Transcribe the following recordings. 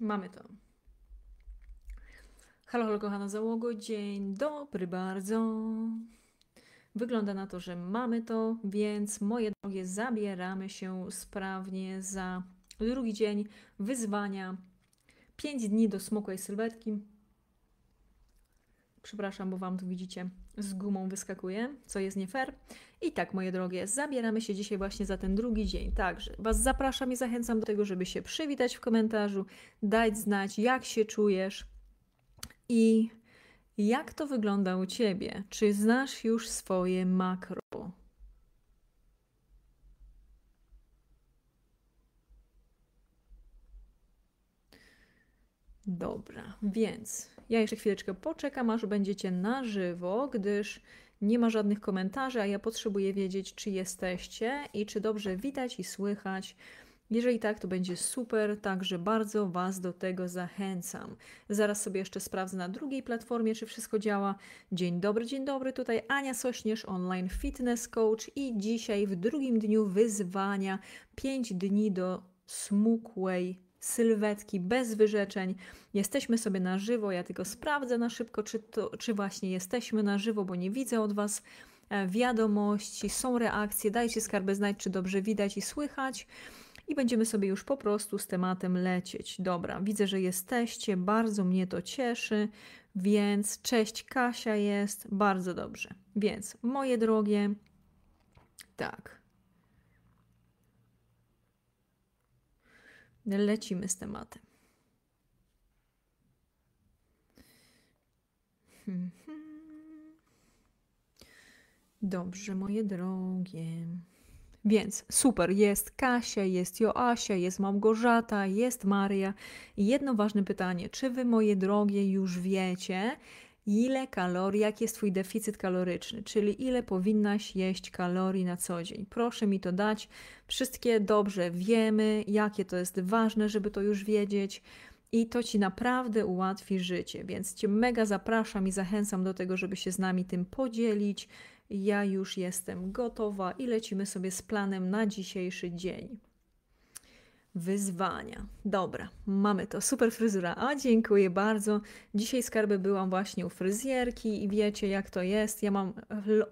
mamy to. Halo, halo, kochana załogo, dzień dobry bardzo. Wygląda na to, że mamy to, więc moje drogie, zabieramy się sprawnie za drugi dzień wyzwania. Pięć dni do smukłej sylwetki. Przepraszam, bo Wam tu widzicie, z gumą wyskakuje, co jest nie fair. I tak, moje drogie, zabieramy się dzisiaj właśnie za ten drugi dzień. Także Was zapraszam i zachęcam do tego, żeby się przywitać w komentarzu, dać znać, jak się czujesz i jak to wygląda u Ciebie. Czy znasz już swoje makro? Dobra, więc ja jeszcze chwileczkę poczekam, aż będziecie na żywo, gdyż nie ma żadnych komentarzy, a ja potrzebuję wiedzieć, czy jesteście i czy dobrze widać i słychać. Jeżeli tak, to będzie super, także bardzo Was do tego zachęcam. Zaraz sobie jeszcze sprawdzę na drugiej platformie, czy wszystko działa. Dzień dobry, dzień dobry, tutaj Ania Sośnierz, online fitness coach i dzisiaj w drugim dniu wyzwania 5 dni do smukłej sylwetki bez wyrzeczeń. Jesteśmy sobie na żywo, ja tylko sprawdzę na szybko, czy, to, czy właśnie jesteśmy na żywo, bo nie widzę od Was e, wiadomości, są reakcje, dajcie skarby znać, czy dobrze widać i słychać. I będziemy sobie już po prostu z tematem lecieć. Dobra, widzę, że jesteście, bardzo mnie to cieszy, więc cześć Kasia jest, bardzo dobrze. Więc moje drogie, tak, Lecimy z tematem. Dobrze, moje drogie. Więc super, jest Kasia, jest Joasia, jest Małgorzata, jest Maria. I jedno ważne pytanie: czy wy, moje drogie, już wiecie, ile kalorii, jaki jest Twój deficyt kaloryczny, czyli ile powinnaś jeść kalorii na co dzień. Proszę mi to dać. Wszystkie dobrze wiemy, jakie to jest ważne, żeby to już wiedzieć. I to Ci naprawdę ułatwi życie, więc Cię mega zapraszam i zachęcam do tego, żeby się z nami tym podzielić. Ja już jestem gotowa i lecimy sobie z planem na dzisiejszy dzień wyzwania. Dobra, mamy to. Super fryzura. A dziękuję bardzo. Dzisiaj skarby byłam właśnie u fryzjerki i wiecie jak to jest. Ja mam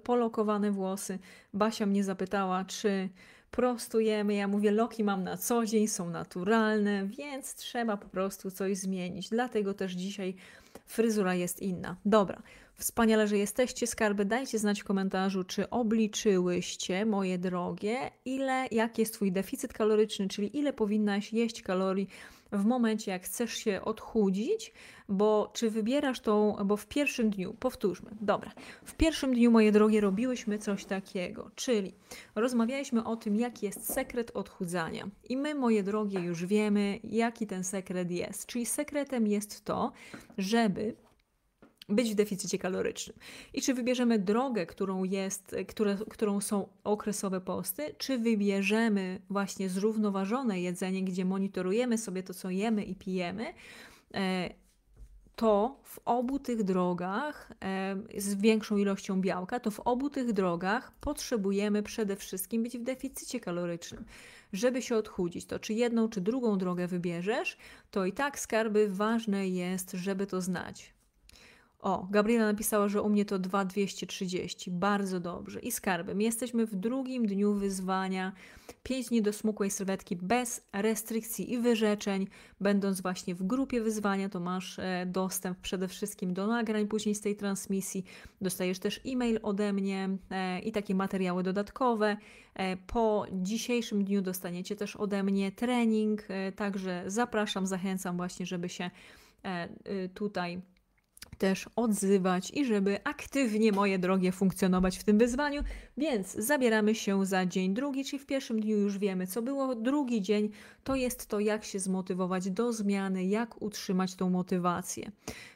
polokowane włosy. Basia mnie zapytała, czy prostujemy. Ja mówię, loki mam na co dzień, są naturalne, więc trzeba po prostu coś zmienić. Dlatego też dzisiaj fryzura jest inna. Dobra, Wspaniale, że jesteście, skarby. Dajcie znać w komentarzu, czy obliczyłyście, moje drogie, ile, jaki jest Twój deficyt kaloryczny, czyli ile powinnaś jeść kalorii w momencie, jak chcesz się odchudzić, bo czy wybierasz tą, bo w pierwszym dniu, powtórzmy, dobra, w pierwszym dniu, moje drogie, robiłyśmy coś takiego, czyli rozmawialiśmy o tym, jaki jest sekret odchudzania. I my, moje drogie, już wiemy, jaki ten sekret jest. Czyli sekretem jest to, żeby być w deficycie kalorycznym. I czy wybierzemy drogę, którą, jest, które, którą są okresowe posty, czy wybierzemy właśnie zrównoważone jedzenie, gdzie monitorujemy sobie to, co jemy i pijemy, e, to w obu tych drogach, e, z większą ilością białka, to w obu tych drogach potrzebujemy przede wszystkim być w deficycie kalorycznym. Żeby się odchudzić, to czy jedną, czy drugą drogę wybierzesz, to i tak skarby ważne jest, żeby to znać. O, Gabriela napisała, że u mnie to 2230. Bardzo dobrze. I skarbem. Jesteśmy w drugim dniu wyzwania. 5 dni do smukłej sylwetki bez restrykcji i wyrzeczeń. Będąc właśnie w grupie wyzwania, to masz e, dostęp przede wszystkim do nagrań później z tej transmisji. Dostajesz też e-mail ode mnie e, i takie materiały dodatkowe. E, po dzisiejszym dniu dostaniecie też ode mnie trening. Także zapraszam, zachęcam właśnie, żeby się tutaj też odzywać i żeby aktywnie, moje drogie, funkcjonować w tym wyzwaniu. Więc zabieramy się za dzień drugi, czyli w pierwszym dniu już wiemy, co było. Drugi dzień to jest to, jak się zmotywować do zmiany, jak utrzymać tą motywację.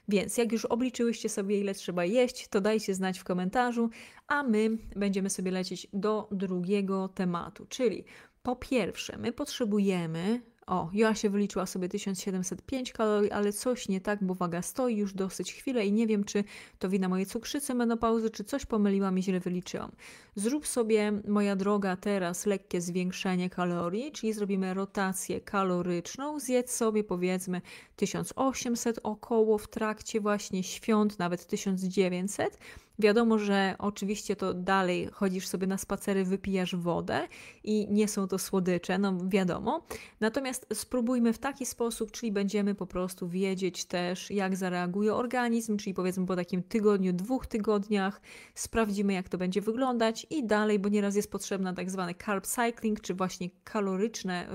Więc jak już obliczyłyście sobie, ile trzeba jeść, to dajcie znać w komentarzu, a my będziemy sobie lecieć do drugiego tematu, czyli po pierwsze, my potrzebujemy O, Joasia wyliczyła sobie 1705 kalorii, ale coś nie tak, bo waga stoi już dosyć chwilę i nie wiem, czy to wina mojej cukrzycy menopauzy, czy coś pomyliłam i źle wyliczyłam. Zrób sobie, moja droga, teraz lekkie zwiększenie kalorii, czyli zrobimy rotację kaloryczną. Zjedz sobie powiedzmy 1800 około w trakcie właśnie świąt, nawet 1900 Wiadomo, że oczywiście to dalej chodzisz sobie na spacery, wypijasz wodę i nie są to słodycze, no wiadomo. Natomiast spróbujmy w taki sposób, czyli będziemy po prostu wiedzieć też, jak zareaguje organizm, czyli powiedzmy po takim tygodniu, dwóch tygodniach, sprawdzimy, jak to będzie wyglądać i dalej, bo nieraz jest potrzebna tak zwany carb cycling, czy właśnie kaloryczne,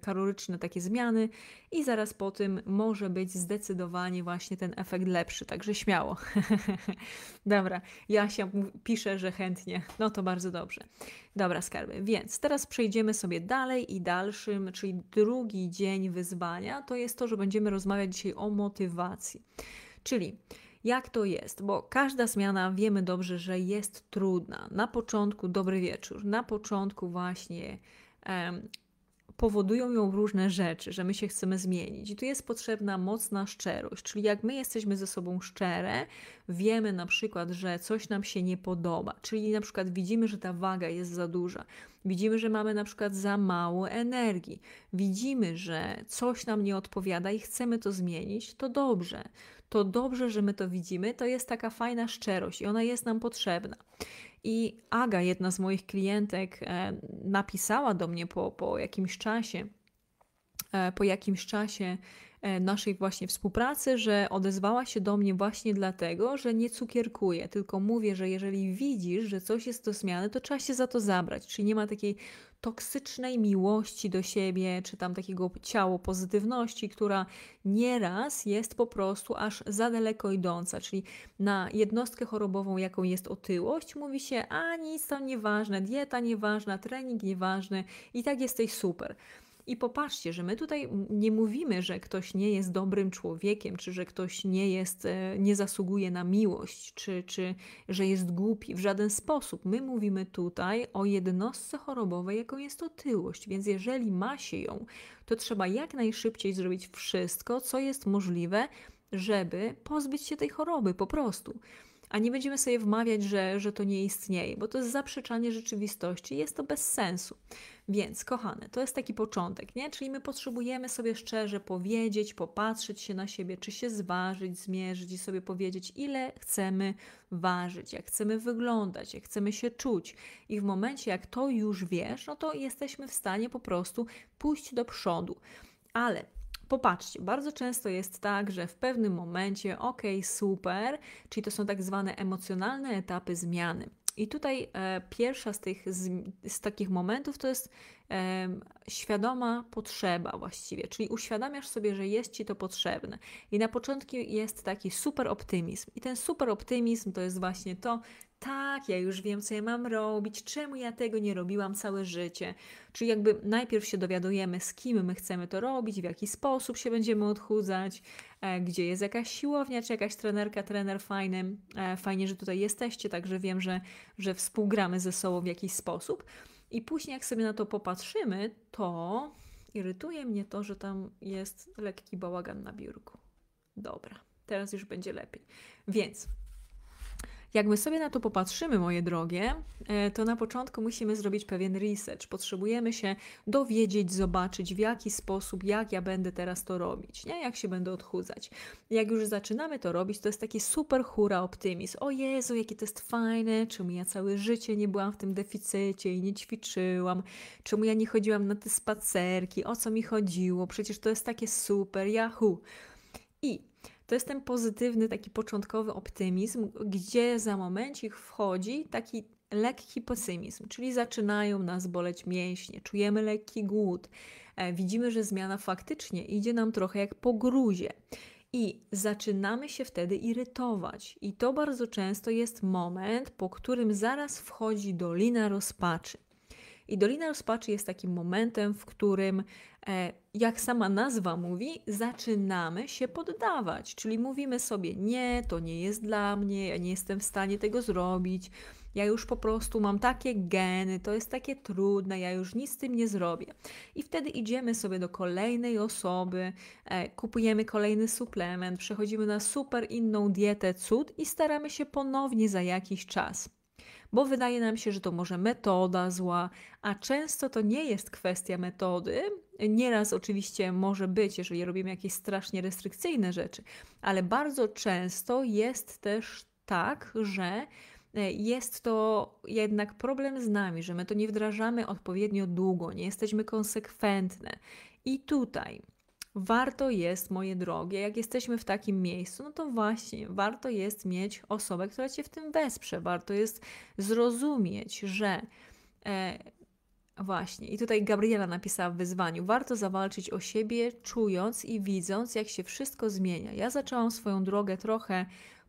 kaloryczne takie zmiany i zaraz po tym może być zdecydowanie właśnie ten efekt lepszy, także śmiało. Dobra, Jasia pisze, że chętnie. No to bardzo dobrze. Dobra, skarby. Więc teraz przejdziemy sobie dalej i dalszym, czyli drugi dzień wyzwania, to jest to, że będziemy rozmawiać dzisiaj o motywacji. Czyli jak to jest, bo każda zmiana wiemy dobrze, że jest trudna. Na początku dobry wieczór, na początku właśnie powodują ją różne rzeczy, że my się chcemy zmienić. I tu jest potrzebna mocna szczerość, czyli jak my jesteśmy ze sobą szczere, wiemy na przykład, że coś nam się nie podoba, czyli na przykład widzimy, że ta waga jest za duża, widzimy, że mamy na przykład za mało energii, widzimy, że coś nam nie odpowiada i chcemy to zmienić, to dobrze. To dobrze, że my to widzimy, to jest taka fajna szczerość i ona jest nam potrzebna. I Aga, jedna z moich klientek, e, napisała do mnie po, po jakimś czasie, e, po jakimś czasie naszej właśnie współpracy, że odezwała się do mnie właśnie dlatego, że nie cukierkuję, tylko mówię, że jeżeli widzisz, że coś jest do zmiany, to trzeba się za to zabrać. Czyli nie ma takiej toksycznej miłości do siebie, czy tam takiego ciało pozytywności, która nieraz jest po prostu aż za daleko idąca. Czyli na jednostkę chorobową, jaką jest otyłość, mówi się, a nic tam nieważne, dieta nieważna, trening nieważny i tak jesteś super. I popatrzcie, że my tutaj nie mówimy, że ktoś nie jest dobrym człowiekiem, czy że ktoś nie jest, e, nie zasługuje na miłość, czy, czy że jest głupi w żaden sposób. My mówimy tutaj o jednostce chorobowej, jaką jest otyłość. Więc jeżeli ma się ją, to trzeba jak najszybciej zrobić wszystko, co jest możliwe, żeby pozbyć się tej choroby po prostu a nie będziemy sobie wmawiać, że, że to nie istnieje, bo to jest zaprzeczanie rzeczywistości, jest to bez sensu. Więc, kochane, to jest taki początek, nie? Czyli my potrzebujemy sobie szczerze powiedzieć, popatrzeć się na siebie, czy się zważyć, zmierzyć i sobie powiedzieć, ile chcemy ważyć, jak chcemy wyglądać, jak chcemy się czuć. I w momencie, jak to już wiesz, no to jesteśmy w stanie po prostu pójść do przodu. Ale Popatrzcie, bardzo często jest tak, że w pewnym momencie, ok, super, czyli to są tak zwane emocjonalne etapy zmiany. I tutaj e, pierwsza z tych z, z, takich momentów to jest e, świadoma potrzeba właściwie, czyli uświadamiasz sobie, że jest ci to potrzebne. I na początku jest taki super optymizm. I ten super optymizm to jest właśnie to, tak, ja już wiem, co ja mam robić, czemu ja tego nie robiłam całe życie. Czyli jakby najpierw się dowiadujemy, z kim my chcemy to robić, w jaki sposób się będziemy odchudzać, e, gdzie jest jakaś siłownia, czy jakaś trenerka, trener fajny. E, fajnie, że tutaj jesteście, także wiem, że, że współgramy ze sobą w jakiś sposób. I później, jak sobie na to popatrzymy, to irytuje mnie to, że tam jest lekki bałagan na biurku. Dobra, teraz już będzie lepiej. Więc jak my sobie na to popatrzymy, moje drogie, e, to na początku musimy zrobić pewien research. Potrzebujemy się dowiedzieć, zobaczyć w jaki sposób, jak ja będę teraz to robić, nie? jak się będę odchudzać. Jak już zaczynamy to robić, to jest taki super hura optymizm. O Jezu, jakie to jest fajne, czemu ja całe życie nie byłam w tym deficycie i nie ćwiczyłam, czemu ja nie chodziłam na te spacerki, o co mi chodziło, przecież to jest takie super, Yahoo. I to jest ten pozytywny, taki początkowy optymizm, gdzie za momencik wchodzi taki lekki pesymizm, czyli zaczynają nas boleć mięśnie, czujemy lekki głód, e, widzimy, że zmiana faktycznie idzie nam trochę jak po gruzie. I zaczynamy się wtedy irytować. I to bardzo często jest moment, po którym zaraz wchodzi dolina rozpaczy. I Dolina Rozpaczy jest takim momentem, w którym, e, jak sama nazwa mówi, zaczynamy się poddawać. Czyli mówimy sobie: Nie, to nie jest dla mnie, ja nie jestem w stanie tego zrobić. Ja już po prostu mam takie geny, to jest takie trudne, ja już nic z tym nie zrobię. I wtedy idziemy sobie do kolejnej osoby, e, kupujemy kolejny suplement, przechodzimy na super inną dietę cud i staramy się ponownie za jakiś czas bo wydaje nam się, że to może metoda zła, a często to nie jest kwestia metody. Nieraz oczywiście może być, jeżeli robimy jakieś strasznie restrykcyjne rzeczy, ale bardzo często jest też tak, że e, jest to jednak problem z nami, że my to nie wdrażamy odpowiednio długo, nie jesteśmy konsekwentne. I tutaj warto jest, moje drogie, jak jesteśmy w takim miejscu, no to właśnie warto jest mieć osobę, która cię w tym wesprze. Warto jest zrozumieć, że. E, Właśnie, i tutaj Gabriela napisała w wyzwaniu: Warto zawalczyć o siebie, czując i widząc, jak się wszystko zmienia. Ja zaczęłam swoją drogę trochę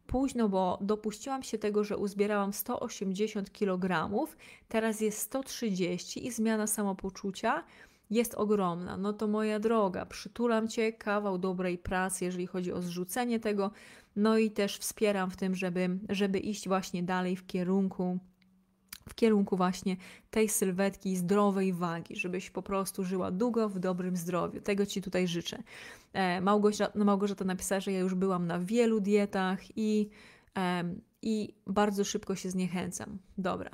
późno, bo dopuściłam się tego, że uzbierałam 180 kg, teraz jest 130 i zmiana samopoczucia jest ogromna. No to moja droga, przytulam Cię, kawał dobrej pracy, jeżeli chodzi o zrzucenie tego, no i też wspieram w tym, żeby, żeby iść właśnie dalej w kierunku w kierunku właśnie tej sylwetki zdrowej wagi, żebyś po prostu żyła długo w dobrym zdrowiu. Tego Ci tutaj życzę. E, Małgorzata, Małgorzata napisała, że ja już byłam na wielu dietach i i bardzo szybko się zniechęcam. Dobra.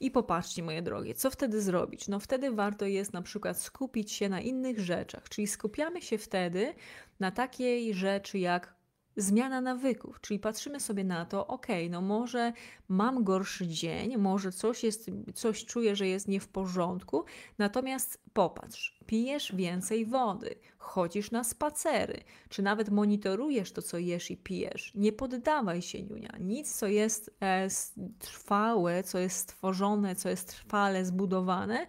I popatrzcie, moje drogie, co wtedy zrobić? No wtedy warto jest na przykład skupić się na innych rzeczach, czyli skupiamy się wtedy na takiej rzeczy jak zmiana nawyków, czyli patrzymy sobie na to, ok, no może mam gorszy dzień, może coś jest, coś czuję, że jest nie w porządku, natomiast popatrz, pijesz więcej wody, chodzisz na spacery, czy nawet monitorujesz to, co jesz i pijesz. Nie poddawaj się, Niunia. Nic, co jest e, trwałe, co jest stworzone, co jest trwale zbudowane,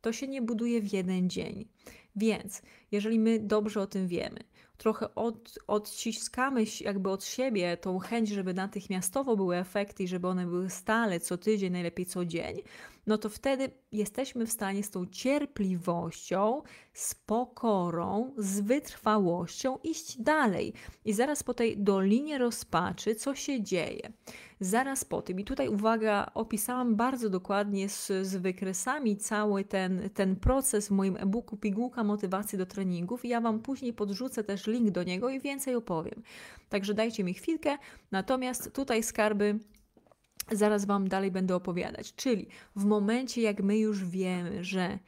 to się nie buduje w jeden dzień. Więc jeżeli my dobrze o tym wiemy, trochę od, odciskamy jakby od siebie tą chęć, żeby natychmiastowo były efekty i żeby one były stale, co tydzień, najlepiej co dzień, no to wtedy jesteśmy w stanie z tą cierpliwością, z pokorą, z wytrwałością iść dalej. I zaraz po tej dolinie rozpaczy, co się dzieje? Zaraz po tym, i tutaj uwaga, opisałam bardzo dokładnie z, z wykresami cały ten, ten proces w moim e-booku Pigułka Motywacji do Treningów ja Wam później podrzucę też link do niego i więcej opowiem. Także dajcie mi chwilkę. Natomiast tutaj skarby zaraz Wam dalej będę opowiadać. Czyli w momencie, jak my już wiemy, że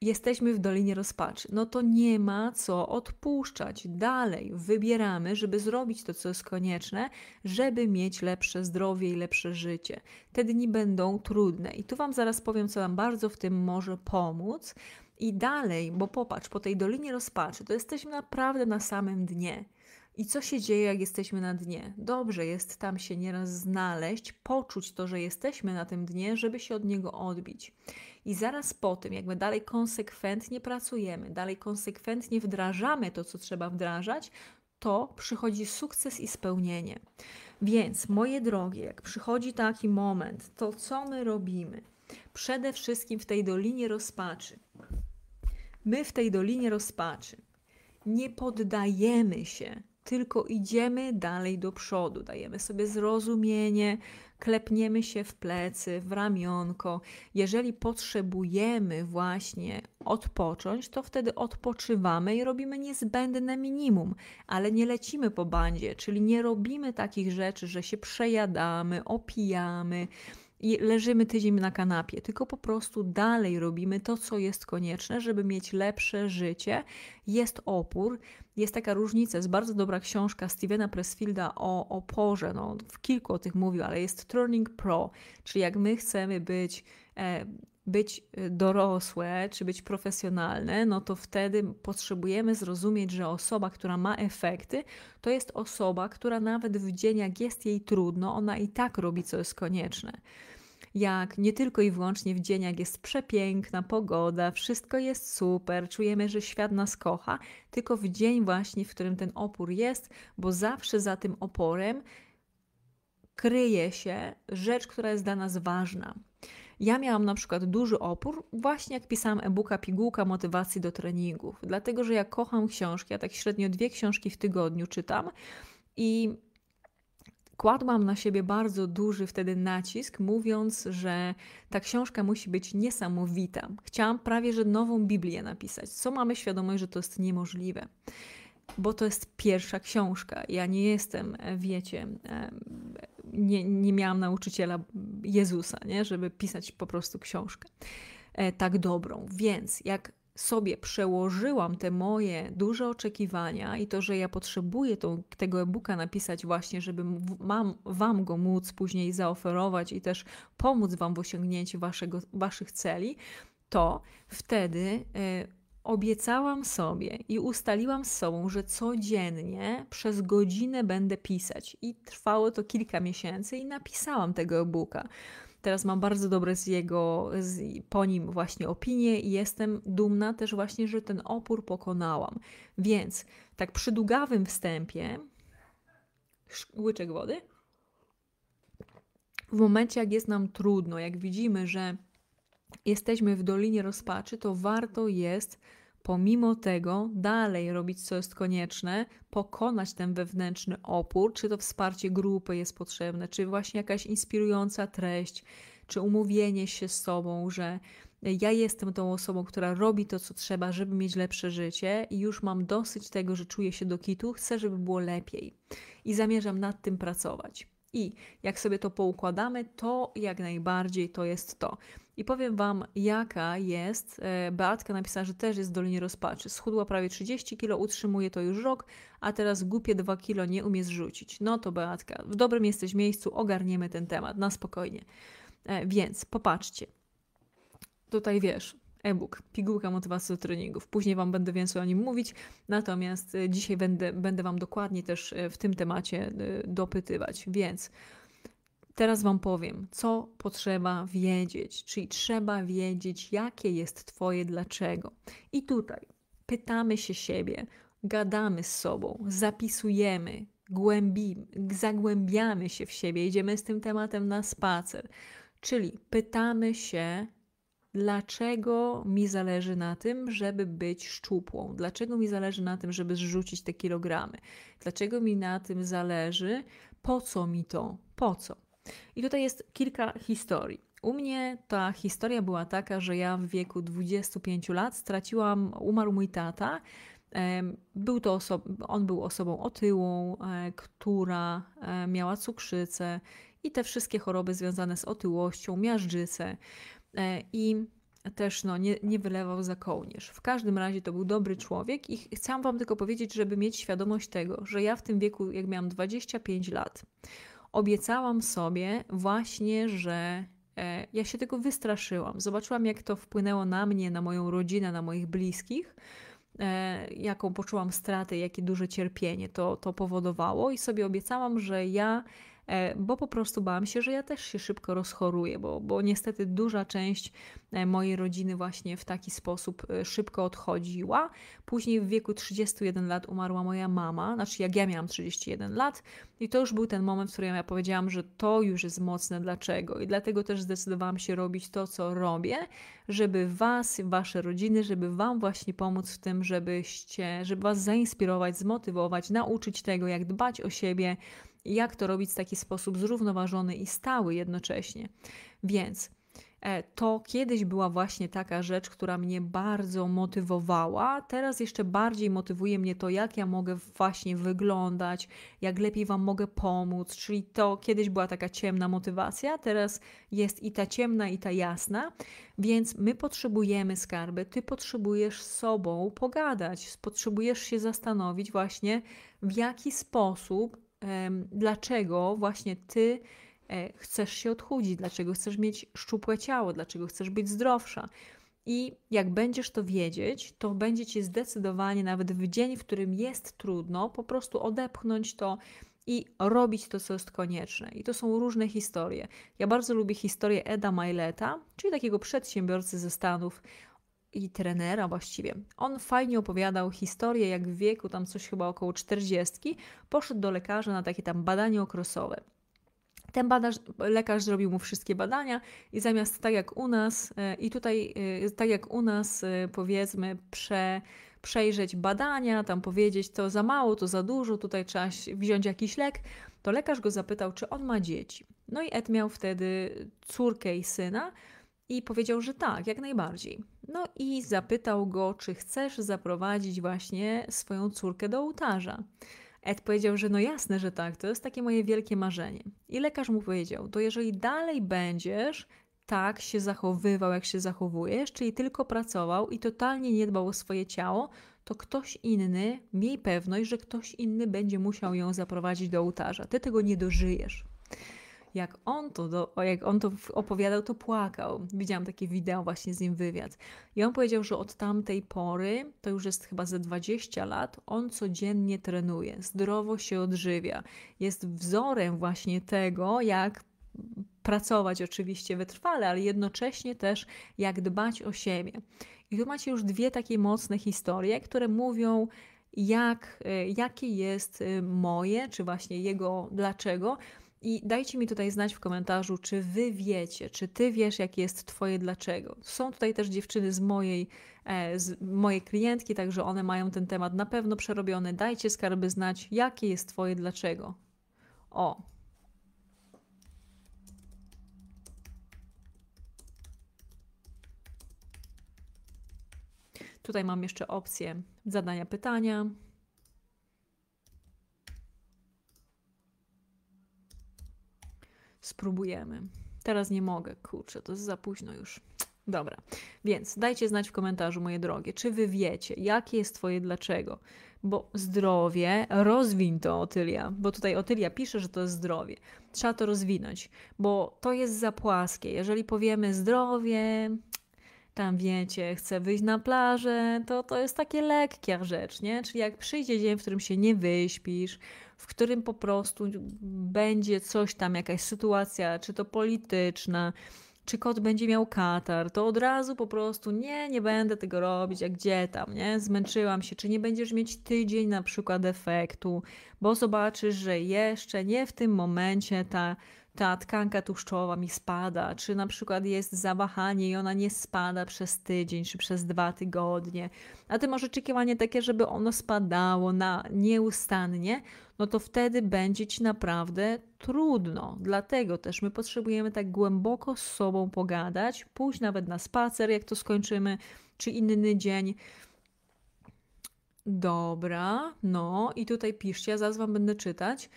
jesteśmy w Dolinie Rozpaczy, no to nie ma co odpuszczać. Dalej wybieramy, żeby zrobić to, co jest konieczne, żeby mieć lepsze zdrowie i lepsze życie. Te dni będą trudne i tu Wam zaraz powiem, co Wam bardzo w tym może pomóc. I dalej, bo popatrz, po tej Dolinie Rozpaczy, to jesteśmy naprawdę na samym dnie. I co się dzieje, jak jesteśmy na dnie? Dobrze jest tam się nieraz znaleźć, poczuć to, że jesteśmy na tym dnie, żeby się od niego odbić. I zaraz po tym, jak my dalej konsekwentnie pracujemy, dalej konsekwentnie wdrażamy to, co trzeba wdrażać, to przychodzi sukces i spełnienie. Więc, moje drogie, jak przychodzi taki moment, to co my robimy? Przede wszystkim w tej dolinie rozpaczy. My w tej dolinie rozpaczy nie poddajemy się tylko idziemy dalej do przodu, dajemy sobie zrozumienie, klepniemy się w plecy, w ramionko. Jeżeli potrzebujemy właśnie odpocząć, to wtedy odpoczywamy i robimy niezbędne minimum, ale nie lecimy po bandzie, czyli nie robimy takich rzeczy, że się przejadamy, opijamy i leżymy tydzień na kanapie, tylko po prostu dalej robimy to, co jest konieczne, żeby mieć lepsze życie. Jest opór, jest taka różnica, jest bardzo dobra książka Stevena Pressfielda o oporze, no, w kilku o tych mówił, ale jest Turning Pro, czyli jak my chcemy być e, być e, dorosłe czy być profesjonalne, no to wtedy potrzebujemy zrozumieć, że osoba, która ma efekty, to jest osoba, która nawet w dzień, jak jest jej trudno, ona i tak robi, co jest konieczne jak nie tylko i wyłącznie w dzień, jak jest przepiękna pogoda, wszystko jest super, czujemy, że świat nas kocha, tylko w dzień właśnie, w którym ten opór jest, bo zawsze za tym oporem kryje się rzecz, która jest dla nas ważna. Ja miałam na przykład duży opór właśnie jak pisałam e-booka Pigułka motywacji do treningów, dlatego że ja kocham książki, ja tak średnio dwie książki w tygodniu czytam i kładłam na siebie bardzo duży wtedy nacisk, mówiąc, że ta książka musi być niesamowita. Chciałam prawie że nową Biblię napisać, co mamy świadomość, że to jest niemożliwe bo to jest pierwsza książka. Ja nie jestem, e, wiecie, e, nie, nie miałam nauczyciela Jezusa, nie? żeby pisać po prostu książkę e, tak dobrą. Więc jak sobie przełożyłam te moje duże oczekiwania i to, że ja potrzebuję tą, tego e-booka napisać właśnie, żeby mam, Wam go móc później zaoferować i też pomóc Wam w osiągnięciu waszego, Waszych celi, to wtedy Obiecałam sobie i ustaliłam z sobą, że codziennie przez godzinę będę pisać. I trwało to kilka miesięcy i napisałam tego e-booka. Teraz mam bardzo dobre z jego, z, po nim właśnie opinie i jestem dumna też właśnie, że ten opór pokonałam. Więc tak przy długawym wstępie, łyczek wody, w momencie jak jest nam trudno, jak widzimy, że jesteśmy w dolinie rozpaczy, to warto jest pomimo tego dalej robić, co jest konieczne, pokonać ten wewnętrzny opór, czy to wsparcie grupy jest potrzebne, czy właśnie jakaś inspirująca treść, czy umówienie się z sobą, że ja jestem tą osobą, która robi to, co trzeba, żeby mieć lepsze życie i już mam dosyć tego, że czuję się do kitu, chcę, żeby było lepiej i zamierzam nad tym pracować. I jak sobie to poukładamy, to jak najbardziej to jest to. I powiem Wam, jaka jest. E, Beatka napisała, że też jest w Dolinie Rozpaczy. Schudła prawie 30 kg, utrzymuje to już rok, a teraz głupie 2 kg nie umie zrzucić. No to Beatka, w dobrym jesteś miejscu, ogarniemy ten temat na spokojnie. E, więc popatrzcie. Tutaj wiesz, e-book, pigułka motywacji do treningów. Później Wam będę więcej o nim mówić, natomiast e, dzisiaj będę, będę Wam dokładnie też w tym temacie dopytywać. Więc Teraz Wam powiem, co potrzeba wiedzieć, czyli trzeba wiedzieć, jakie jest Twoje dlaczego. I tutaj pytamy się siebie, gadamy z sobą, zapisujemy, zagłębiamy się w siebie, idziemy z tym tematem na spacer. Czyli pytamy się, dlaczego mi zależy na tym, żeby być szczupłą, dlaczego mi zależy na tym, żeby zrzucić te kilogramy, dlaczego mi na tym zależy, po co mi to, po co. I tutaj jest kilka historii. U mnie ta historia była taka, że ja w wieku 25 lat straciłam, umarł mój tata. Był to oso- on był osobą otyłą, e, która e, miała cukrzycę i te wszystkie choroby związane z otyłością, miażdżycę e, i też no, nie, nie wylewał za kołnierz. W każdym razie to był dobry człowiek i chciałam Wam tylko powiedzieć, żeby mieć świadomość tego, że ja w tym wieku, jak miałam 25 lat, obiecałam sobie właśnie, że e, ja się tego wystraszyłam. Zobaczyłam, jak to wpłynęło na mnie, na moją rodzinę, na moich bliskich, e, jaką poczułam stratę, jakie duże cierpienie to, to powodowało, i sobie obiecałam, że ja bo po prostu bałam się, że ja też się szybko rozchoruję, bo, bo niestety duża część e, mojej rodziny właśnie w taki sposób e, szybko odchodziła. Później w wieku 31 lat umarła moja mama, znaczy jak ja miałam 31 lat i to już był ten moment, w którym ja powiedziałam, że to już jest mocne dlaczego i dlatego też zdecydowałam się robić to, co robię, żeby was, wasze rodziny, żeby wam właśnie pomóc w tym, żebyście, żeby was zainspirować, zmotywować, nauczyć tego, jak dbać o siebie, jak to robić w taki sposób zrównoważony i stały jednocześnie. Więc e, to kiedyś była właśnie taka rzecz, która mnie bardzo motywowała. Teraz jeszcze bardziej motywuje mnie to, jak ja mogę właśnie wyglądać, jak lepiej Wam mogę pomóc. Czyli to kiedyś była taka ciemna motywacja, teraz jest i ta ciemna, i ta jasna. Więc my potrzebujemy skarby, Ty potrzebujesz z sobą pogadać, potrzebujesz się zastanowić właśnie, w jaki sposób dlaczego właśnie ty e, chcesz się odchudzić, dlaczego chcesz mieć szczupłe ciało, dlaczego chcesz być zdrowsza. I jak będziesz to wiedzieć, to będzie ci zdecydowanie, nawet w dzień, w którym jest trudno, po prostu odepchnąć to i robić to, co jest konieczne. I to są różne historie. Ja bardzo lubię historię Eda Mileta, czyli takiego przedsiębiorcy ze Stanów, i trenera właściwie. On fajnie opowiadał historię, jak w wieku, tam coś chyba około 40, poszedł do lekarza na takie tam badanie okresowe. Ten lekarz zrobił mu wszystkie badania i zamiast tak jak u nas, e, i tutaj e, tak jak u nas, e, powiedzmy, prze, przejrzeć badania, tam powiedzieć to za mało, to za dużo, tutaj trzeba wziąć jakiś lek, to lekarz go zapytał, czy on ma dzieci. No i Ed miał wtedy córkę i syna i powiedział, że tak, jak najbardziej. No i zapytał go, czy chcesz zaprowadzić właśnie swoją córkę do ołtarza. Ed powiedział, że no jasne, że tak, to jest takie moje wielkie marzenie. I lekarz mu powiedział, to jeżeli dalej będziesz tak się zachowywał, jak się zachowujesz, czyli tylko pracował i totalnie nie dbał o swoje ciało, to ktoś inny, miej pewność, że ktoś inny będzie musiał ją zaprowadzić do ołtarza. Ty tego nie dożyjesz. Jak on to, do, jak on to opowiadał, to płakał. Widziałam takie wideo, właśnie z nim wywiad. I on powiedział, że od tamtej pory, to już jest chyba ze 20 lat, on codziennie trenuje, zdrowo się odżywia. Jest wzorem właśnie tego, jak pracować oczywiście wytrwale, ale jednocześnie też jak dbać o siebie. I tu macie już dwie takie mocne historie, które mówią, jak, e, jakie jest e, moje, czy właśnie jego dlaczego. I dajcie mi tutaj znać w komentarzu, czy wy wiecie, czy ty wiesz, jakie jest twoje dlaczego. Są tutaj też dziewczyny z mojej, e, z mojej klientki, także one mają ten temat na pewno przerobiony. Dajcie skarby znać, jakie jest twoje dlaczego. O, Tutaj mam jeszcze opcję zadania pytania. Spróbujemy. Teraz nie mogę, kurczę, to jest za późno już. Dobra, więc dajcie znać w komentarzu, moje drogie, czy wy wiecie, jakie jest twoje dlaczego. Bo zdrowie, rozwin to Otylia, bo tutaj Otylia pisze, że to jest zdrowie. Trzeba to rozwinąć, bo to jest za płaskie. Jeżeli powiemy zdrowie, tam wiecie, chce wyjść na plażę, to to jest takie lekkia rzecz, nie? Czyli jak przyjdzie dzień, w którym się nie wyśpisz, w którym po prostu będzie coś tam, jakaś sytuacja, czy to polityczna, czy kot będzie miał katar, to od razu po prostu nie, nie będę tego robić, jak gdzie tam, nie? Zmęczyłam się, czy nie będziesz mieć tydzień na przykład efektu, bo zobaczysz, że jeszcze nie w tym momencie ta ta tkanka tłuszczowa mi spada, czy na przykład jest zawahanie i ona nie spada przez tydzień, czy przez dwa tygodnie, a ty masz oczekiwanie takie, żeby ono spadało na nieustannie, no to wtedy będzie ci naprawdę trudno. Dlatego też my potrzebujemy tak głęboko z sobą pogadać, pójść nawet na spacer, jak to skończymy, czy inny dzień. Dobra, no i tutaj piszcie, ja zaraz wam będę czytać.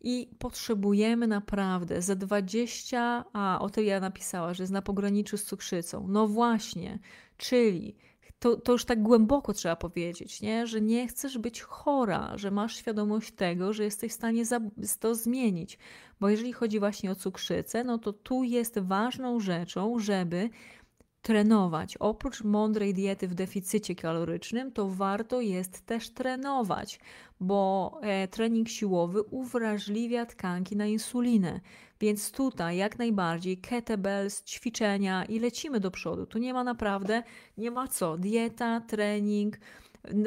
I potrzebujemy naprawdę za 20, a Otylia napisała, że jest na pograniczu z cukrzycą. No właśnie, czyli to, to już tak głęboko trzeba powiedzieć, nie? że nie chcesz być chora, że masz świadomość tego, że jesteś w stanie to zmienić. Bo jeżeli chodzi właśnie o cukrzycę, no to tu jest ważną rzeczą, żeby trenować. Oprócz mądrej diety w deficycie kalorycznym, to warto jest też trenować, bo e, trening siłowy uwrażliwia tkanki na insulinę. Więc tutaj jak najbardziej kettlebells, ćwiczenia i lecimy do przodu. Tu nie ma naprawdę, nie ma co. Dieta, trening,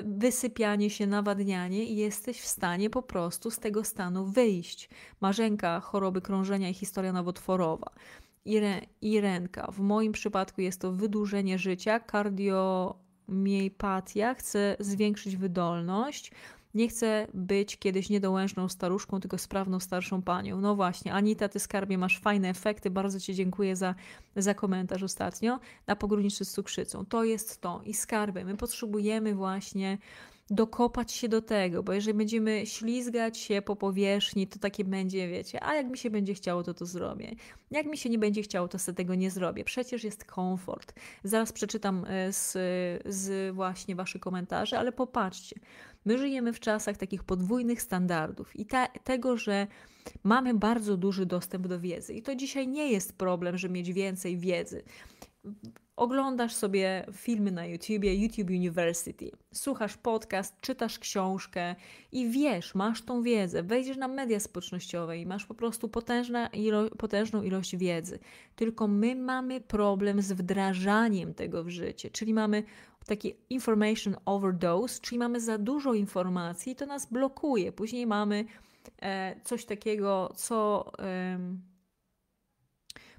wysypianie się, nawadnianie i jesteś w stanie po prostu z tego stanu wyjść. Marzenka choroby krążenia i historia nowotworowa i, ręka. W moim przypadku jest to wydłużenie życia, kardiomiepatia, chcę zwiększyć wydolność. Nie chcę być kiedyś niedołężną staruszką, tylko sprawną starszą panią. No właśnie, Anita, ty skarbie masz fajne efekty. Bardzo Ci dziękuję za, za komentarz ostatnio. Na pogruniczy z cukrzycą. To jest to. I skarby. My potrzebujemy właśnie dokopać się do tego, bo jeżeli będziemy ślizgać się po powierzchni, to takie będzie, wiecie, a jak mi się będzie chciało, to to zrobię. Jak mi się nie będzie chciało, to sobie tego nie zrobię. Przecież jest komfort. Zaraz przeczytam e, z, z właśnie Waszych komentarzy, ale popatrzcie. My żyjemy w czasach takich podwójnych standardów i te, tego, że mamy bardzo duży dostęp do wiedzy. I to dzisiaj nie jest problem, że mieć więcej wiedzy oglądasz sobie filmy na YouTubie, YouTube University, słuchasz podcast, czytasz książkę i wiesz, masz tą wiedzę, wejdziesz na media społecznościowe i masz po prostu potężna ilo potężną ilość wiedzy. Tylko my mamy problem z wdrażaniem tego w życie, czyli mamy taki information overdose, czyli mamy za dużo informacji i to nas blokuje. Później mamy e, coś takiego, co... E,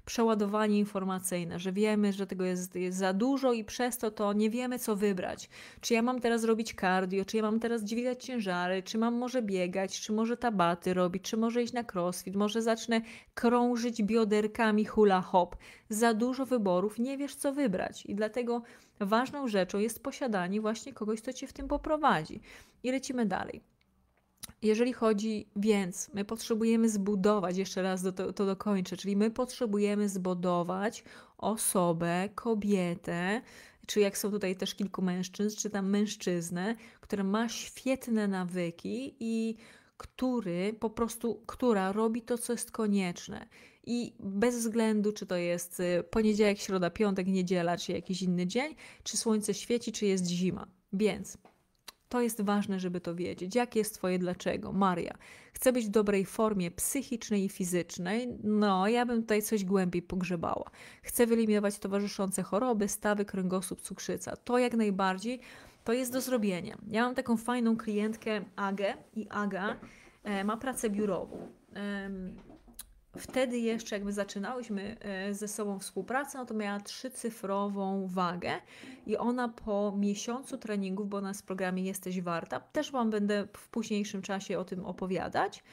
przeładowanie informacyjne, że wiemy, że tego jest, jest za dużo i przez to to nie wiemy, co wybrać. Czy ja mam teraz robić cardio, czy ja mam teraz dźwigać ciężary, czy mam może biegać, czy może tabaty robić, czy może iść na crossfit, może zacznę krążyć bioderkami hula hop. Za dużo wyborów, nie wiesz, co wybrać. I dlatego ważną rzeczą jest posiadanie właśnie kogoś, kto cię w tym poprowadzi. I lecimy dalej. Jeżeli chodzi, więc my potrzebujemy zbudować, jeszcze raz to, to dokończę, czyli my potrzebujemy zbudować osobę, kobietę, czy jak są tutaj też kilku mężczyzn, czy tam mężczyznę, który ma świetne nawyki i który po prostu, która robi to, co jest konieczne. I bez względu, czy to jest y, poniedziałek, środa, piątek, niedziela, czy jakiś inny dzień, czy słońce świeci, czy jest zima. Więc to jest ważne, żeby to wiedzieć. Jakie jest Twoje dlaczego? Maria, chcę być w dobrej formie psychicznej i fizycznej. No, ja bym tutaj coś głębiej pogrzebała. Chcę wyeliminować towarzyszące choroby, stawy, kręgosłup, cukrzyca. To jak najbardziej to jest do zrobienia. Ja mam taką fajną klientkę Agę i Aga e, ma pracę biurową. Wtedy jeszcze jakby zaczynałyśmy e, ze sobą współpracę, no to miała trzycyfrową wagę i ona po miesiącu treningów, bo ona w programie Jesteś Warta, też Wam będę w późniejszym czasie o tym opowiadać,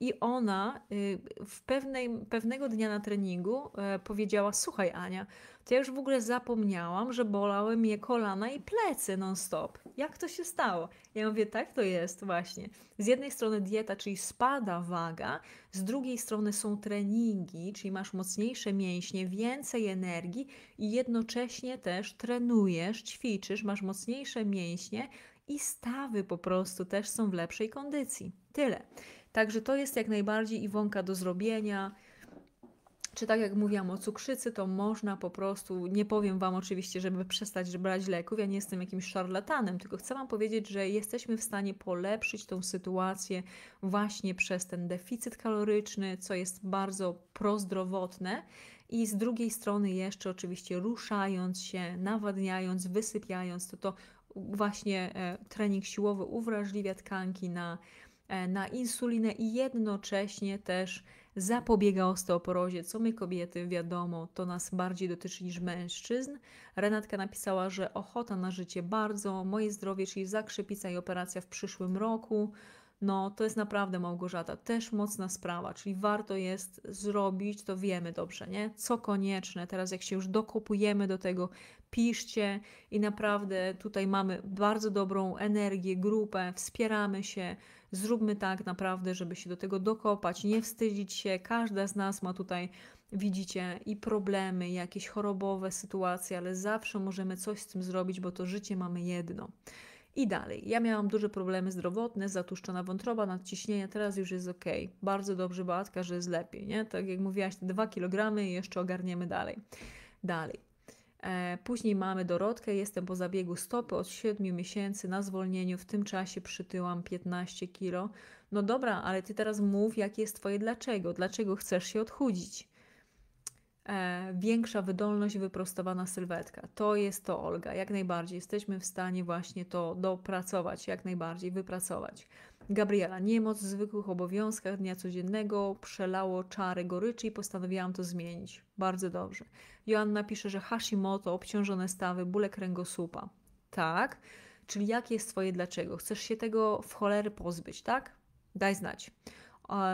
i ona y, w pewnej, pewnego dnia na treningu e, powiedziała: Słuchaj, Ania, to ja już w ogóle zapomniałam, że bolały mnie kolana i plecy non-stop. Jak to się stało? Ja mówię: Tak to jest, właśnie. Z jednej strony dieta, czyli spada waga, z drugiej strony są treningi, czyli masz mocniejsze mięśnie, więcej energii i jednocześnie też trenujesz, ćwiczysz, masz mocniejsze mięśnie i stawy po prostu też są w lepszej kondycji. Tyle. Także to jest jak najbardziej Iwonka do zrobienia. Czy tak jak mówiłam o cukrzycy, to można po prostu, nie powiem Wam oczywiście, żeby przestać brać leków, ja nie jestem jakimś szarlatanem, tylko chcę Wam powiedzieć, że jesteśmy w stanie polepszyć tą sytuację właśnie przez ten deficyt kaloryczny, co jest bardzo prozdrowotne i z drugiej strony jeszcze oczywiście ruszając się, nawadniając, wysypiając, to to właśnie e, trening siłowy uwrażliwia tkanki na na insulinę i jednocześnie też zapobiega osteoporozie, co my kobiety, wiadomo, to nas bardziej dotyczy niż mężczyzn. Renatka napisała, że ochota na życie bardzo, moje zdrowie, czyli zakrzepica i operacja w przyszłym roku. No, to jest naprawdę Małgorzata, też mocna sprawa, czyli warto jest zrobić, to wiemy dobrze, nie? Co konieczne, teraz jak się już dokopujemy do tego, piszcie i naprawdę tutaj mamy bardzo dobrą energię, grupę, wspieramy się, Zróbmy tak naprawdę, żeby się do tego dokopać, nie wstydzić się. Każda z nas ma tutaj, widzicie, i problemy, jakieś chorobowe sytuacje, ale zawsze możemy coś z tym zrobić, bo to życie mamy jedno. I dalej. Ja miałam duże problemy zdrowotne, zatuszczona wątroba, nadciśnienie, teraz już jest ok. Bardzo dobrze, Beatka, że jest lepiej, nie? Tak jak mówiłaś, te 2 kg i jeszcze ogarniemy dalej. Dalej. E, później mamy Dorotkę, jestem po zabiegu stopy od 7 miesięcy na zwolnieniu, w tym czasie przytyłam 15 kilo. No dobra, ale ty teraz mów, jakie jest twoje dlaczego, dlaczego chcesz się odchudzić. E, większa wydolność, wyprostowana sylwetka. To jest to, Olga, jak najbardziej. Jesteśmy w stanie właśnie to dopracować, jak najbardziej wypracować. Gabriela, niemoc w zwykłych obowiązkach dnia codziennego przelało czary goryczy i postanowiłam to zmienić. Bardzo dobrze. Joanna pisze, że Hashimoto, obciążone stawy, bóle kręgosłupa. Tak, czyli jakie jest Twoje dlaczego? Chcesz się tego w cholery pozbyć, tak? Daj znać.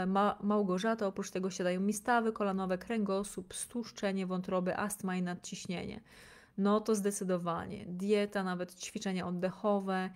Ma Małgorzata, oprócz tego siadają mi stawy kolanowe, kręgosłup, stłuszczenie wątroby, astma i nadciśnienie. No to zdecydowanie. Dieta, nawet ćwiczenia oddechowe,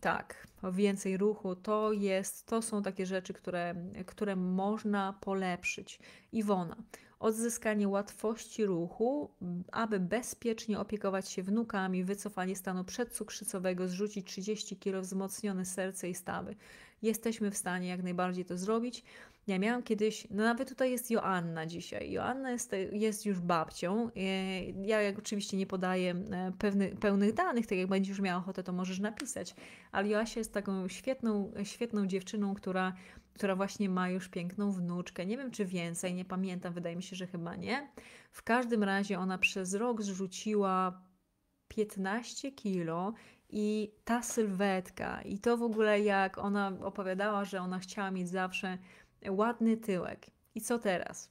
tak, więcej ruchu, to jest, to są takie rzeczy, które, które można polepszyć. Iwona, odzyskanie łatwości ruchu, aby bezpiecznie opiekować się wnukami, wycofanie stanu przedcukrzycowego, zrzucić 30 kg, wzmocnione serce i stawy. Jesteśmy w stanie jak najbardziej to zrobić. Ja miałam kiedyś, no nawet tutaj jest Joanna dzisiaj. Joanna jest, jest już babcią. E, ja jak oczywiście nie podaję e, pewny, pełnych danych, tak jak będziesz miała ochotę, to możesz napisać. Ale Joasia jest taką świetną, świetną dziewczyną, która, która właśnie ma już piękną wnuczkę. Nie wiem, czy więcej, nie pamiętam, wydaje mi się, że chyba nie. W każdym razie ona przez rok zrzuciła 15 kilo i ta sylwetka, i to w ogóle jak ona opowiadała, że ona chciała mieć zawsze ładny tyłek. I co teraz?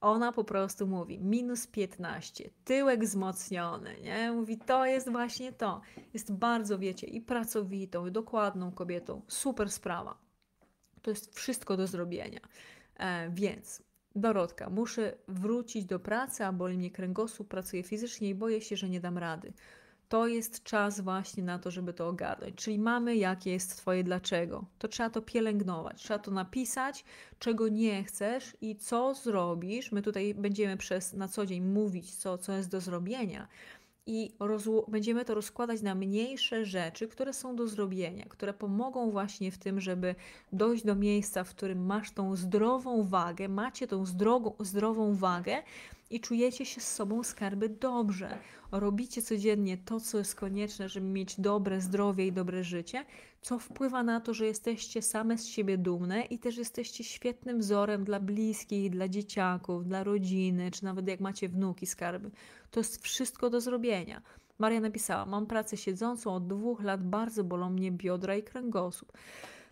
Ona po prostu mówi minus 15, tyłek wzmocniony, nie? Mówi, to jest właśnie to. Jest bardzo, wiecie, i pracowitą, i dokładną kobietą. Super sprawa. To jest wszystko do zrobienia. E, więc Dorotka, muszę wrócić do pracy, a boli mnie kręgosłup, pracuję fizycznie i boję się, że nie dam rady. To jest czas właśnie na to, żeby to ogarnąć. Czyli mamy, jakie jest Twoje dlaczego. To trzeba to pielęgnować, trzeba to napisać, czego nie chcesz i co zrobisz. My tutaj będziemy przez na co dzień mówić, co, co jest do zrobienia i będziemy to rozkładać na mniejsze rzeczy, które są do zrobienia, które pomogą właśnie w tym, żeby dojść do miejsca, w którym masz tą zdrową wagę, macie tą zdrową, zdrową wagę i czujecie się z sobą skarby dobrze. Robicie codziennie to, co jest konieczne, żeby mieć dobre zdrowie i dobre życie, co wpływa na to, że jesteście same z siebie dumne i też jesteście świetnym wzorem dla bliskich, dla dzieciaków, dla rodziny, czy nawet jak macie wnuki skarby. To jest wszystko do zrobienia. Maria napisała: Mam pracę siedzącą od dwóch lat, bardzo bolą mnie biodra i kręgosłup.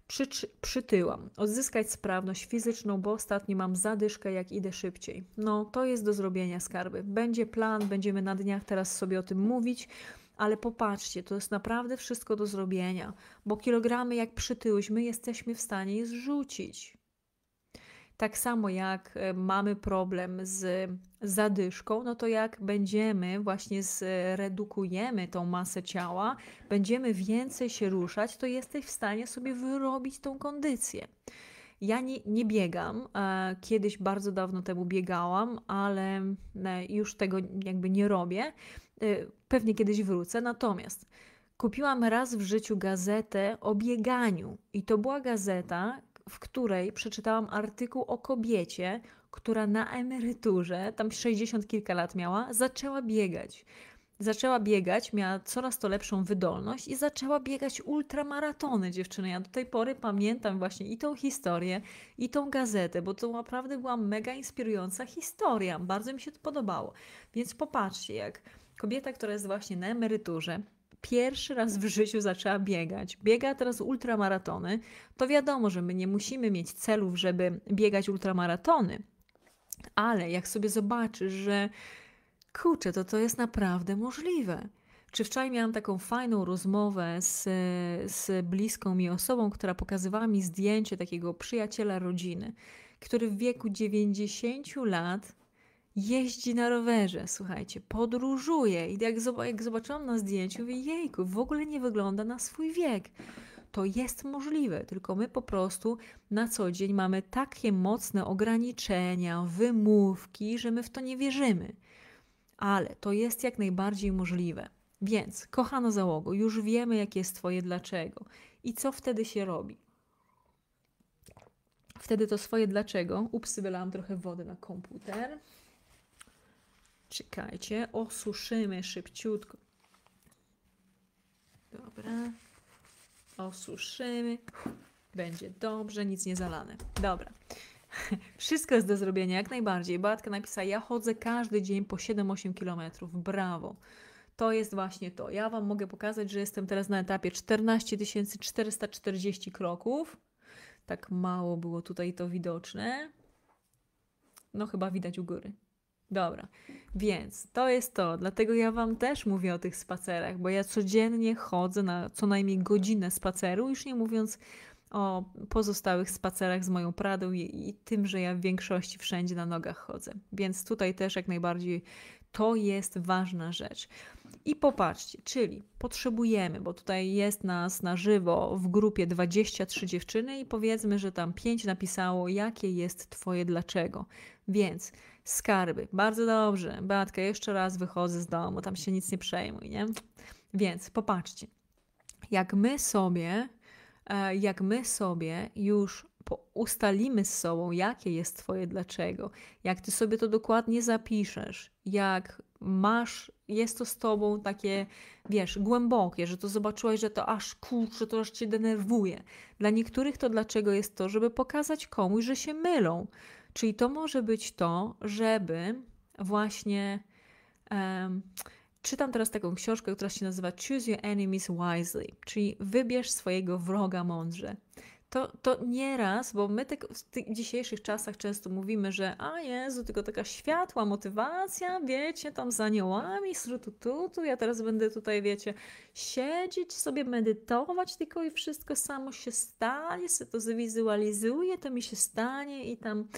Przy, przytyłam. Odzyskać sprawność fizyczną, bo ostatnio mam zadyszkę, jak idę szybciej. No, to jest do zrobienia, skarby. Będzie plan, będziemy na dniach teraz sobie o tym mówić, ale popatrzcie, to jest naprawdę wszystko do zrobienia, bo kilogramy, jak przytyłyśmy, jesteśmy w stanie je zrzucić. Tak samo jak e, mamy problem z zadyszką, no to jak będziemy właśnie zredukujemy tą masę ciała, będziemy więcej się ruszać, to jesteś w stanie sobie wyrobić tą kondycję. Ja nie, nie biegam. E, kiedyś bardzo dawno temu biegałam, ale e, już tego jakby nie robię. Pewnie kiedyś wrócę. Natomiast kupiłam raz w życiu gazetę o bieganiu. I to była gazeta, w której przeczytałam artykuł o kobiecie, która na emeryturze, tam 60 kilka lat miała, zaczęła biegać. Zaczęła biegać, miała coraz to lepszą wydolność i zaczęła biegać ultramaratony dziewczyny. Ja do tej pory pamiętam właśnie i tą historię, i tą gazetę, bo to naprawdę była mega inspirująca historia. Bardzo mi się to podobało. Więc popatrzcie, jak kobieta, która jest właśnie na emeryturze, pierwszy raz w życiu zaczęła biegać, biega teraz ultramaratony, to wiadomo, że my nie musimy mieć celów, żeby biegać ultramaratony, ale jak sobie zobaczysz, że kurczę, to to jest naprawdę możliwe. Czy wczoraj miałam taką fajną rozmowę z, z bliską mi osobą, która pokazywała mi zdjęcie takiego przyjaciela rodziny, który w wieku 90 lat jeździ na rowerze, słuchajcie, podróżuje. I jak, jak zobaczyłam na zdjęciu, mówię, jejku, w ogóle nie wygląda na swój wiek. To jest możliwe, tylko my po prostu na co dzień mamy takie mocne ograniczenia, wymówki, że my w to nie wierzymy. Ale to jest jak najbardziej możliwe. Więc, kochano załogo, już wiemy, jakie jest Twoje dlaczego i co wtedy się robi. Wtedy to swoje dlaczego. Ups, wylałam trochę wody na komputer. Czekajcie, osuszymy szybciutko. Dobra. Osuszymy. Będzie dobrze, nic nie zalane. Dobra. Wszystko jest do zrobienia, jak najbardziej. Batka napisała, ja chodzę każdy dzień po 7-8 kilometrów. Brawo. To jest właśnie to. Ja Wam mogę pokazać, że jestem teraz na etapie 14 440 kroków. Tak mało było tutaj to widoczne. No chyba widać u góry. Dobra, więc to jest to. Dlatego ja Wam też mówię o tych spacerach, bo ja codziennie chodzę na co najmniej godzinę spaceru, już nie mówiąc o pozostałych spacerach z moją Pradą i, i tym, że ja w większości wszędzie na nogach chodzę. Więc tutaj też jak najbardziej to jest ważna rzecz. I popatrzcie, czyli potrzebujemy, bo tutaj jest nas na żywo w grupie 23 dziewczyny i powiedzmy, że tam 5 napisało, jakie jest Twoje dlaczego. Więc skarby, bardzo dobrze, Beatka, jeszcze raz wychodzę z domu, tam się nic nie przejmuj, nie? Więc popatrzcie, jak my sobie, e, jak my sobie już ustalimy z sobą, jakie jest Twoje dlaczego, jak Ty sobie to dokładnie zapiszesz, jak masz, jest to z Tobą takie, wiesz, głębokie, że to zobaczyłaś, że to aż kurczę, to aż Cię denerwuje. Dla niektórych to dlaczego jest to, żeby pokazać komuś, że się mylą. Czyli to może być to, żeby właśnie. Um, czytam teraz taką książkę, która się nazywa Choose Your Enemies Wisely, czyli wybierz swojego wroga mądrze. to, to nieraz, bo my tak w tych dzisiejszych czasach często mówimy, że a Jezu, tylko taka światła motywacja, wiecie, tam z aniołami, tu, ja teraz będę tutaj, wiecie, siedzieć sobie, medytować tylko i wszystko samo się stanie, sobie to zwizualizuję, to mi się stanie i tam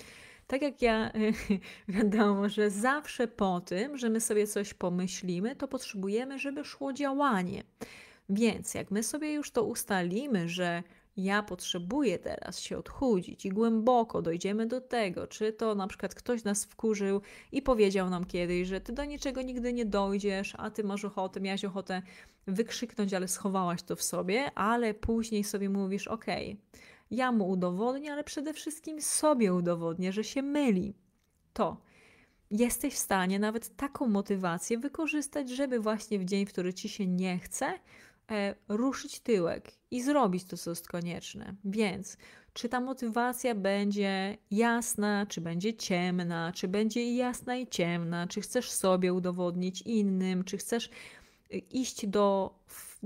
tak jak ja, wiadomo, że zawsze po tym, że my sobie coś pomyślimy, to potrzebujemy, żeby szło działanie. Więc jak my sobie już to ustalimy, że ja potrzebuję teraz się odchudzić i głęboko dojdziemy do tego, czy to na przykład ktoś nas wkurzył i powiedział nam kiedyś, że ty do niczego nigdy nie dojdziesz, a ty masz ochotę, miałaś ochotę wykrzyknąć, ale schowałaś to w sobie, ale później sobie mówisz, okej, okay, ja mu udowodnię, ale przede wszystkim sobie udowodnię, że się myli. To jesteś w stanie nawet taką motywację wykorzystać, żeby właśnie w dzień, w który ci się nie chce, e, ruszyć tyłek i zrobić to, co jest konieczne. Więc czy ta motywacja będzie jasna, czy będzie ciemna, czy będzie jasna i ciemna, czy chcesz sobie udowodnić innym, czy chcesz y, iść do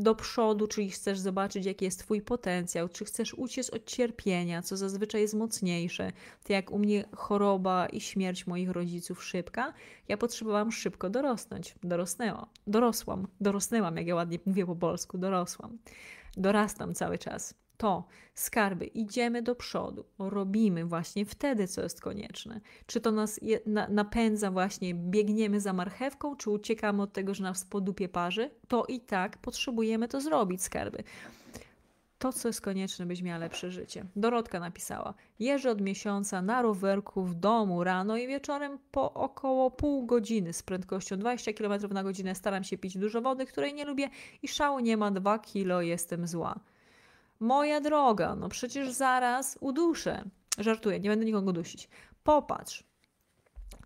do przodu, czyli chcesz zobaczyć, jaki jest Twój potencjał, czy chcesz uciec od cierpienia, co zazwyczaj jest mocniejsze. Tak jak u mnie choroba i śmierć moich rodziców szybka, ja potrzebowałam szybko dorosnąć. Dorosnęłam, dorosłam, dorosnęłam, jak ja ładnie mówię po polsku, dorosłam. Dorastam cały czas to skarby, idziemy do przodu, robimy właśnie wtedy, co jest konieczne. Czy to nas je, na, napędza właśnie, biegniemy za marchewką, czy uciekamy od tego, że nas po dupie parzy, to i tak potrzebujemy to zrobić, skarby. To, co jest konieczne, byś miała lepsze życie. Dorotka napisała: Jeżdżę od miesiąca na rowerku w domu rano i wieczorem po około pół godziny z prędkością 20 km na godzinę. Staram się pić dużo wody, której nie lubię i szału nie ma 2 kilo, jestem zła. Moja droga, no przecież zaraz uduszę. Żartuję, nie będę nikogo dusić. Popatrz.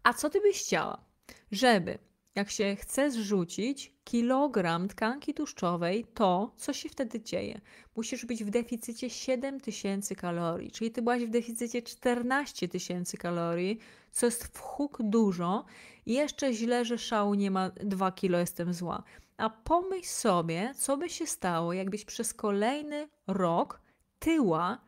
A co ty byś chciała? Żeby, jak się chce zrzucić kilogram tkanki tłuszczowej, to co się wtedy dzieje? Musisz być w deficycie 7000 kalorii, czyli ty byłaś w deficycie 14 tysięcy kalorii, co jest w huk dużo. I jeszcze źle, że szału nie ma 2 kilo, jestem zła. A pomyśl sobie, co by się stało, jakbyś przez kolejny rok tyła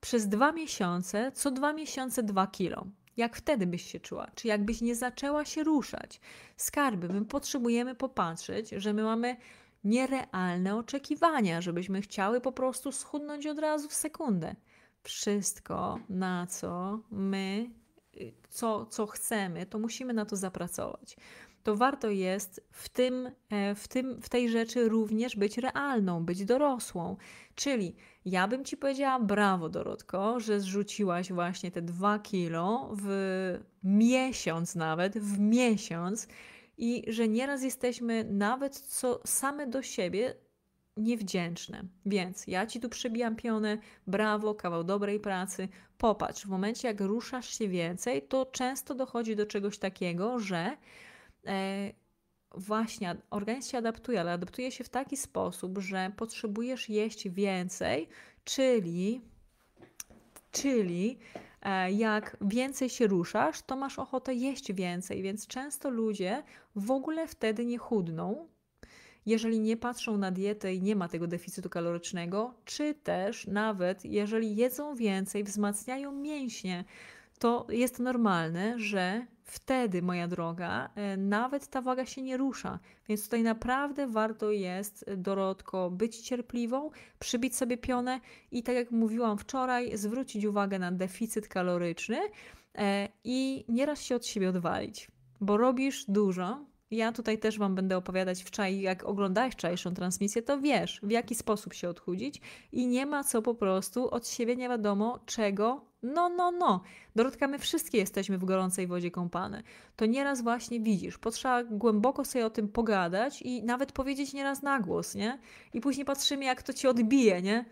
przez dwa miesiące, co dwa miesiące dwa kilo. Jak wtedy byś się czuła? Czy jakbyś nie zaczęła się ruszać? Skarby, my potrzebujemy popatrzeć, że my mamy nierealne oczekiwania, żebyśmy chciały po prostu schudnąć od razu w sekundę. Wszystko, na co my, co, co chcemy, to musimy na to zapracować to warto jest w, tym, e, w, tym, w tej rzeczy również być realną, być dorosłą. Czyli ja bym ci powiedziała, brawo Dorotko, że zrzuciłaś właśnie te dwa kilo w miesiąc nawet, w miesiąc i że nieraz jesteśmy nawet co same do siebie niewdzięczne. Więc ja ci tu przybijam pionę, brawo, kawał dobrej pracy. Popatrz, w momencie jak ruszasz się więcej, to często dochodzi do czegoś takiego, że właśnie organizm się adaptuje, ale adaptuje się w taki sposób, że potrzebujesz jeść więcej, czyli, czyli e, jak więcej się ruszasz, to masz ochotę jeść więcej, więc często ludzie w ogóle wtedy nie chudną, jeżeli nie patrzą na dietę i nie ma tego deficytu kalorycznego, czy też nawet jeżeli jedzą więcej, wzmacniają mięśnie, to jest normalne, że wtedy, moja droga, e, nawet ta waga się nie rusza. Więc tutaj naprawdę warto jest, e, Dorotko, być cierpliwą, przybić sobie pionę i tak jak mówiłam wczoraj, zwrócić uwagę na deficyt kaloryczny e, i nieraz się od siebie odwalić, bo robisz dużo, ja tutaj też Wam będę opowiadać wczoraj, jak oglądałeś wczorajszą transmisję, to wiesz, w jaki sposób się odchudzić i nie ma co po prostu od siebie nie wiadomo czego. No, no, no. Dorotka, my wszystkie jesteśmy w gorącej wodzie kąpane. To nieraz właśnie widzisz, potrzeba głęboko sobie o tym pogadać i nawet powiedzieć nieraz na głos, nie? I później patrzymy, jak to ci odbije, nie?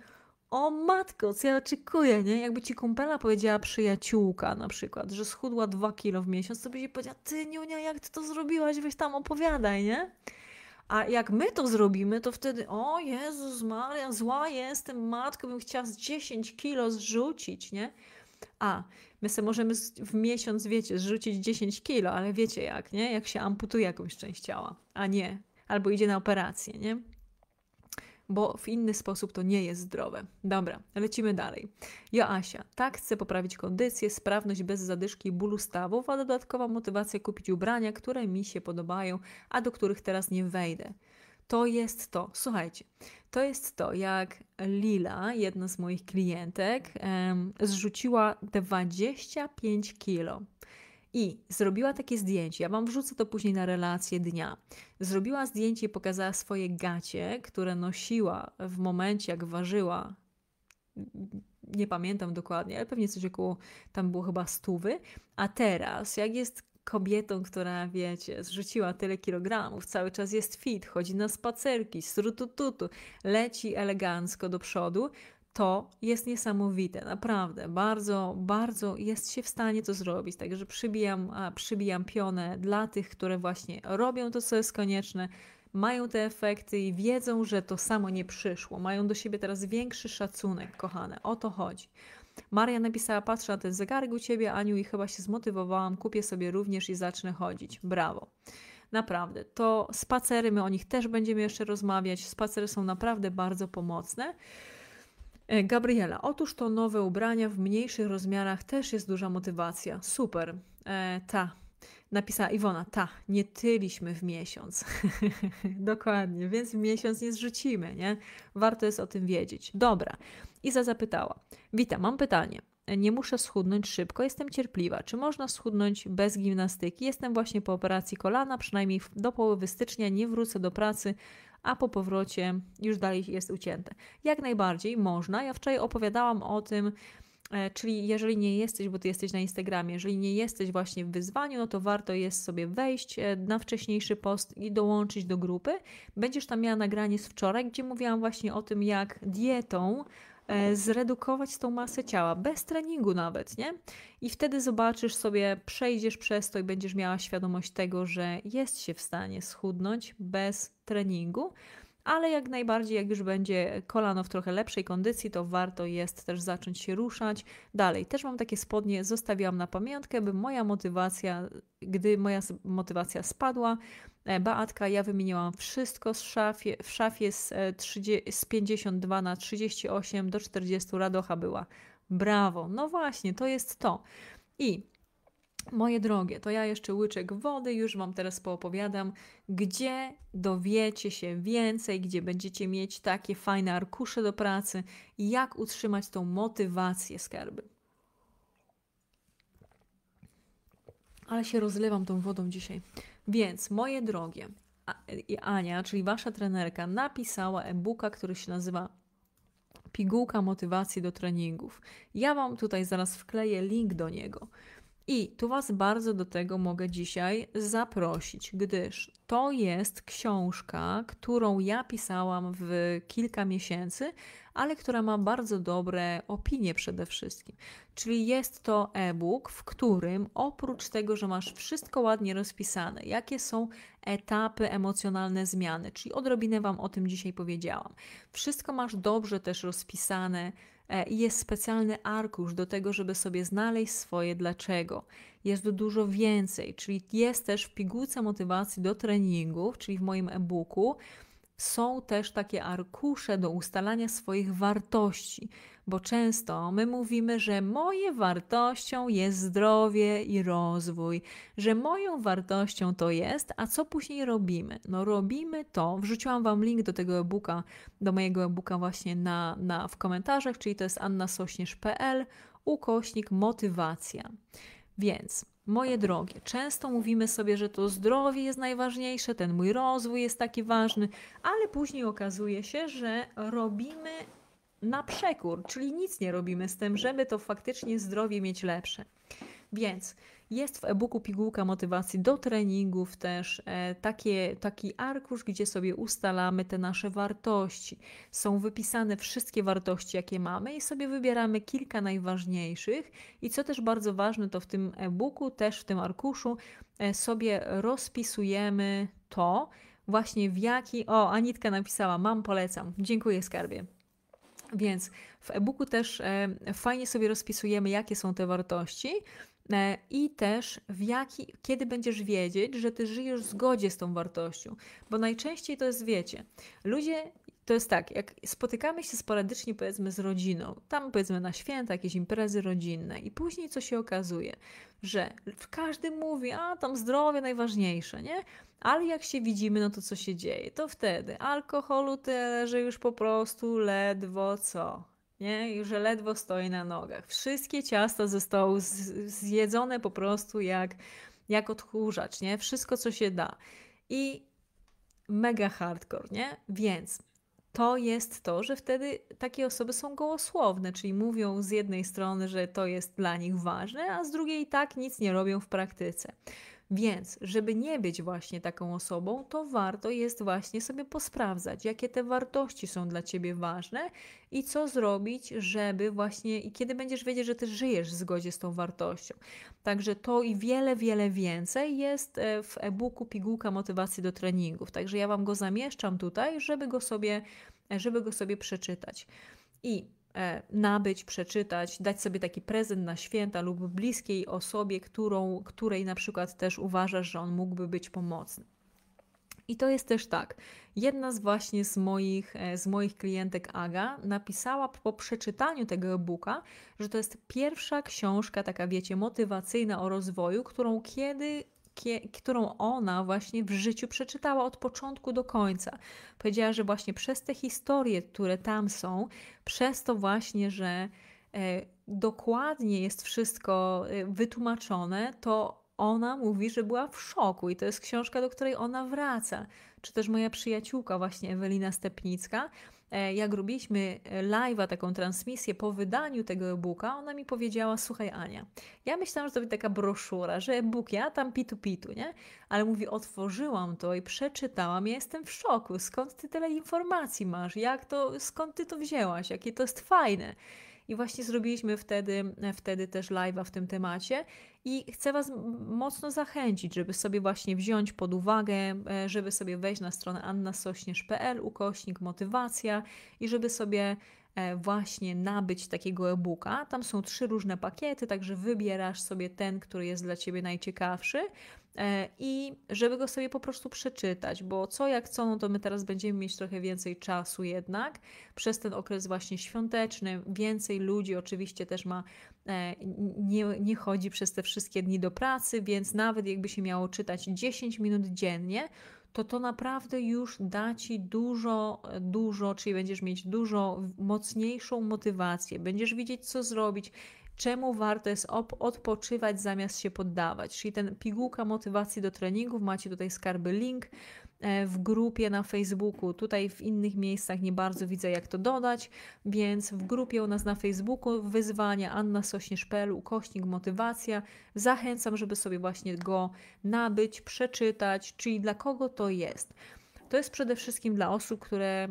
o matko, co ja oczekuję, nie? Jakby ci kumpela powiedziała przyjaciółka na przykład, że schudła dwa kilo w miesiąc, to by ci powiedziała, ty Niunia, jak ty to zrobiłaś, weź tam opowiadaj, nie? A jak my to zrobimy, to wtedy, o Jezus Maria, zła jestem, matko, bym chciała z 10 kilo zrzucić, nie? A, my sobie możemy w miesiąc, wiecie, zrzucić 10 kilo, ale wiecie jak, nie? Jak się amputuje jakąś część ciała, a nie, albo idzie na operację, nie? bo w inny sposób to nie jest zdrowe. Dobra, lecimy dalej. Joasia, tak chcę poprawić kondycję, sprawność bez zadyszki i bólu stawów, a dodatkowa motywacja kupić ubrania, które mi się podobają, a do których teraz nie wejdę. To jest to. Słuchajcie, to jest to, jak Lila, jedna z moich klientek, zrzuciła 25 kilo. I zrobiła takie zdjęcie, ja Wam wrzucę to później na relację dnia. Zrobiła zdjęcie i pokazała swoje gacie, które nosiła w momencie, jak ważyła, nie pamiętam dokładnie, ale pewnie coś około, tam było chyba stówy. A teraz, jak jest kobietą, która, wiecie, zrzuciła tyle kilogramów, cały czas jest fit, chodzi na spacerki, strutututu, leci elegancko do przodu, to jest niesamowite, naprawdę. Bardzo, bardzo jest się w stanie to zrobić. Także przybijam, przybijam pionę dla tych, które właśnie robią to, co jest konieczne, mają te efekty i wiedzą, że to samo nie przyszło. Mają do siebie teraz większy szacunek, kochane. O to chodzi. Maria napisała, patrzę na ten zegarek u Ciebie, Aniu, i chyba się zmotywowałam, kupię sobie również i zacznę chodzić. Brawo. Naprawdę, to spacery, my o nich też będziemy jeszcze rozmawiać. Spacery są naprawdę bardzo pomocne. E, Gabriela, otóż to nowe ubrania w mniejszych rozmiarach też jest duża motywacja. Super. E, ta. Napisała Iwona, ta, nie tyliśmy w miesiąc. Dokładnie, więc w miesiąc nie zrzucimy, nie? Warto jest o tym wiedzieć. Dobra. Iza zapytała, witam, mam pytanie. Nie muszę schudnąć szybko, jestem cierpliwa. Czy można schudnąć bez gimnastyki? Jestem właśnie po operacji kolana, przynajmniej do połowy stycznia nie wrócę do pracy, a po powrocie już dalej jest ucięte. Jak najbardziej można. Ja wczoraj opowiadałam o tym, e, Czyli jeżeli nie jesteś, bo ty jesteś na Instagramie, jeżeli nie jesteś właśnie w wyzwaniu, no to warto jest sobie wejść e, na wcześniejszy post i dołączyć do grupy. Będziesz tam miała nagranie z wczoraj, gdzie mówiłam właśnie o tym, jak dietą zredukować tą masę ciała, bez treningu nawet, nie? I wtedy zobaczysz sobie, przejdziesz przez to i będziesz miała świadomość tego, że jest się w stanie schudnąć bez treningu, ale jak najbardziej, jak już będzie kolano w trochę lepszej kondycji, to warto jest też zacząć się ruszać. Dalej, też mam takie spodnie, zostawiłam na pamiątkę, by moja motywacja, gdy moja motywacja spadła, e, Beatka, ja wymieniłam wszystko z szafie, w szafie z, 30, e, z 52 na 38 do 40 radocha była. Brawo, no właśnie, to jest to. I Moje drogie, to ja jeszcze łyczek wody, już Wam teraz poopowiadam, gdzie dowiecie się więcej, gdzie będziecie mieć takie fajne arkusze do pracy jak utrzymać tą motywację skarby. Ale się rozlewam tą wodą dzisiaj. Więc, moje drogie, Ania, czyli Wasza trenerka, napisała e-booka, który się nazywa Pigułka motywacji do treningów. Ja Wam tutaj zaraz wkleję link do niego. I tu Was bardzo do tego mogę dzisiaj zaprosić, gdyż to jest książka, którą ja pisałam w kilka miesięcy, ale która ma bardzo dobre opinie przede wszystkim. Czyli jest to e-book, w którym oprócz tego, że masz wszystko ładnie rozpisane, jakie są etapy emocjonalne zmiany, czyli odrobinę Wam o tym dzisiaj powiedziałam, wszystko masz dobrze też rozpisane E, i jest specjalny arkusz do tego, żeby sobie znaleźć swoje dlaczego. Jest dużo więcej, czyli jest też w pigułce motywacji do treningów, czyli w moim e-booku, są też takie arkusze do ustalania swoich wartości, bo często my mówimy, że moje wartością jest zdrowie i rozwój, że moją wartością to jest, a co później robimy? No robimy to, wrzuciłam Wam link do tego e-booka, do mojego e-booka właśnie na, na, w komentarzach, czyli to jest annasośnierz.pl ukośnik motywacja. Więc Moje drogie, często mówimy sobie, że to zdrowie jest najważniejsze, ten mój rozwój jest taki ważny, ale później okazuje się, że robimy na przekór, czyli nic nie robimy z tym, żeby to faktycznie zdrowie mieć lepsze. Więc jest w e-booku pigułka motywacji do treningów też e, takie, taki arkusz, gdzie sobie ustalamy te nasze wartości. Są wypisane wszystkie wartości, jakie mamy i sobie wybieramy kilka najważniejszych. I co też bardzo ważne, to w tym e-booku, też w tym arkuszu e, sobie rozpisujemy to, właśnie w jaki. O, Anitka napisała, mam, polecam. Dziękuję, skarbie. Więc w e-booku też e, fajnie sobie rozpisujemy, jakie są te wartości i też w jaki, kiedy będziesz wiedzieć, że ty żyjesz w zgodzie z tą wartością. Bo najczęściej to jest, wiecie, ludzie to jest tak, jak spotykamy się sporadycznie, powiedzmy, z rodziną, tam powiedzmy na święta, jakieś imprezy rodzinne, i później co się okazuje, że każdy mówi, a tam zdrowie najważniejsze, nie? Ale jak się widzimy, no to co się dzieje? To wtedy alkoholu tyle, że już po prostu ledwo co. Nie? Już ledwo stoi na nogach. Wszystkie ciasta zostały zjedzone po prostu jak, jak odkurzacz, nie? Wszystko, co się da. I mega hardcore, nie? Więc to jest to, że wtedy takie osoby są gołosłowne, czyli mówią z jednej strony, że to jest dla nich ważne, a z drugiej tak nic nie robią w praktyce. Więc, żeby nie być właśnie taką osobą, to warto jest właśnie sobie posprawdzać, jakie te wartości są dla ciebie ważne i co zrobić, żeby właśnie, i kiedy będziesz wiedzieć, że ty żyjesz w zgodzie z tą wartością. Także to i wiele, wiele więcej jest e, w e-booku Pigułka Motywacji do Treningów. Także ja Wam go zamieszczam tutaj, żeby go sobie, e, żeby go sobie przeczytać. I nabyć, przeczytać, dać sobie taki prezent na święta lub bliskiej osobie, którą, której na przykład też uważasz, że on mógłby być pomocny. I to jest też tak. Jedna z właśnie z moich, e, z moich klientek Aga napisała po przeczytaniu tego e-booka, że to jest pierwsza książka, taka wiecie, motywacyjna o rozwoju, którą kiedy którą ona właśnie w życiu przeczytała od początku do końca. Powiedziała, że właśnie przez te historie, które tam są, przez to właśnie, że e, dokładnie jest wszystko e, wytłumaczone, to ona mówi, że była w szoku i to jest książka, do której ona wraca. Czy też moja przyjaciółka, właśnie Ewelina Stepnicka, jak robiliśmy e, live'a, taką transmisję po wydaniu tego e-booka, ona mi powiedziała, słuchaj Ania, ja myślałam, że to będzie taka broszura, że e-book, ja tam pitu pitu, nie? Ale mówi, otworzyłam to i przeczytałam, ja jestem w szoku, skąd ty tyle informacji masz, jak to, skąd ty to wzięłaś, jakie to jest fajne. I właśnie zrobiliśmy wtedy, wtedy też live'a w tym temacie. I chcę Was mocno zachęcić, żeby sobie właśnie wziąć pod uwagę, e, żeby sobie wejść na stronę annasośnierz.pl, ukośnik motywacja i żeby sobie e, właśnie nabyć takiego e-booka. Tam są trzy różne pakiety, także wybierasz sobie ten, który jest dla Ciebie najciekawszy. E, i żeby go sobie po prostu przeczytać, bo co jak co, no to my teraz będziemy mieć trochę więcej czasu jednak przez ten okres właśnie świąteczny. Więcej ludzi oczywiście też ma, e, nie, nie chodzi przez te wszystkie dni do pracy, więc nawet jakby się miało czytać 10 minut dziennie, to to naprawdę już da ci dużo, dużo, czyli będziesz mieć dużo mocniejszą motywację, będziesz wiedzieć, co zrobić czemu warto jest odpoczywać zamiast się poddawać. Czyli ten pigułka motywacji do treningów, macie tutaj skarby link e, w grupie na Facebooku. Tutaj w innych miejscach nie bardzo widzę, jak to dodać, więc w grupie u nas na Facebooku wyzwania Anna Sośnierz.pl ukośnik motywacja. Zachęcam, żeby sobie właśnie go nabyć, przeczytać, czyli dla kogo to jest. To jest przede wszystkim dla osób, które e,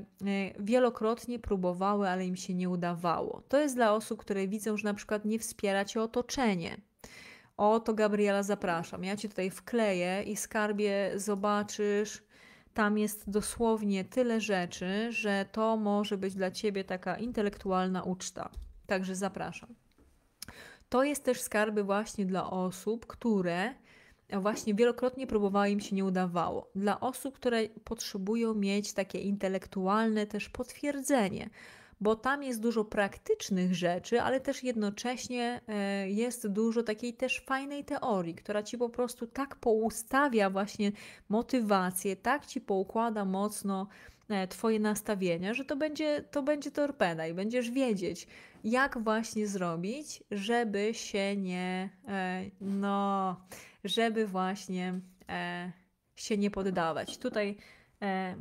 wielokrotnie próbowały, ale im się nie udawało. To jest dla osób, które widzą, że na przykład nie wspiera cię otoczenie. O, to Gabriela zapraszam. Ja cię tutaj wkleję i skarbie zobaczysz. Tam jest dosłownie tyle rzeczy, że to może być dla ciebie taka intelektualna uczta. Także zapraszam. To jest też skarby właśnie dla osób, które właśnie wielokrotnie próbowała im się nie udawało. Dla osób, które potrzebują mieć takie intelektualne też potwierdzenie, bo tam jest dużo praktycznych rzeczy, ale też jednocześnie e, jest dużo takiej też fajnej teorii, która ci po prostu tak poustawia właśnie motywację, tak ci poukłada mocno e, Twoje nastawienie, że to będzie, to będzie torpeda i będziesz wiedzieć, jak właśnie zrobić, żeby się nie, e, no, żeby właśnie się nie poddawać. Tutaj e, e,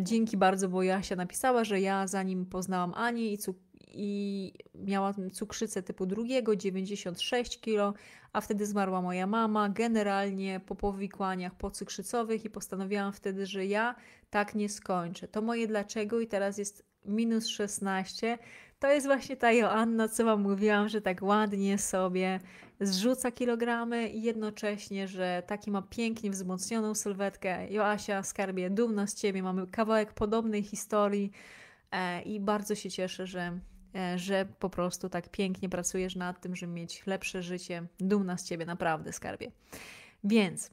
dzięki bardzo, bo Jasia napisała, że ja zanim poznałam Anię i, cuk i miałam cukrzycę typu drugiego, 96 kg, a wtedy zmarła moja mama, generalnie po powikłaniach pocukrzycowych i postanowiłam wtedy, że ja tak nie skończę. To moje dlaczego i teraz jest minus 16, to jest właśnie ta Joanna, co Wam mówiłam, że tak ładnie sobie zrzuca kilogramy i jednocześnie, że taki ma pięknie wzmocnioną sylwetkę. Joasia, skarbie, dumna z Ciebie, mamy kawałek podobnej historii e, i bardzo się cieszę, że, e, że po prostu tak pięknie pracujesz nad tym, żeby mieć lepsze życie. Dumna z Ciebie, naprawdę, skarbie. Więc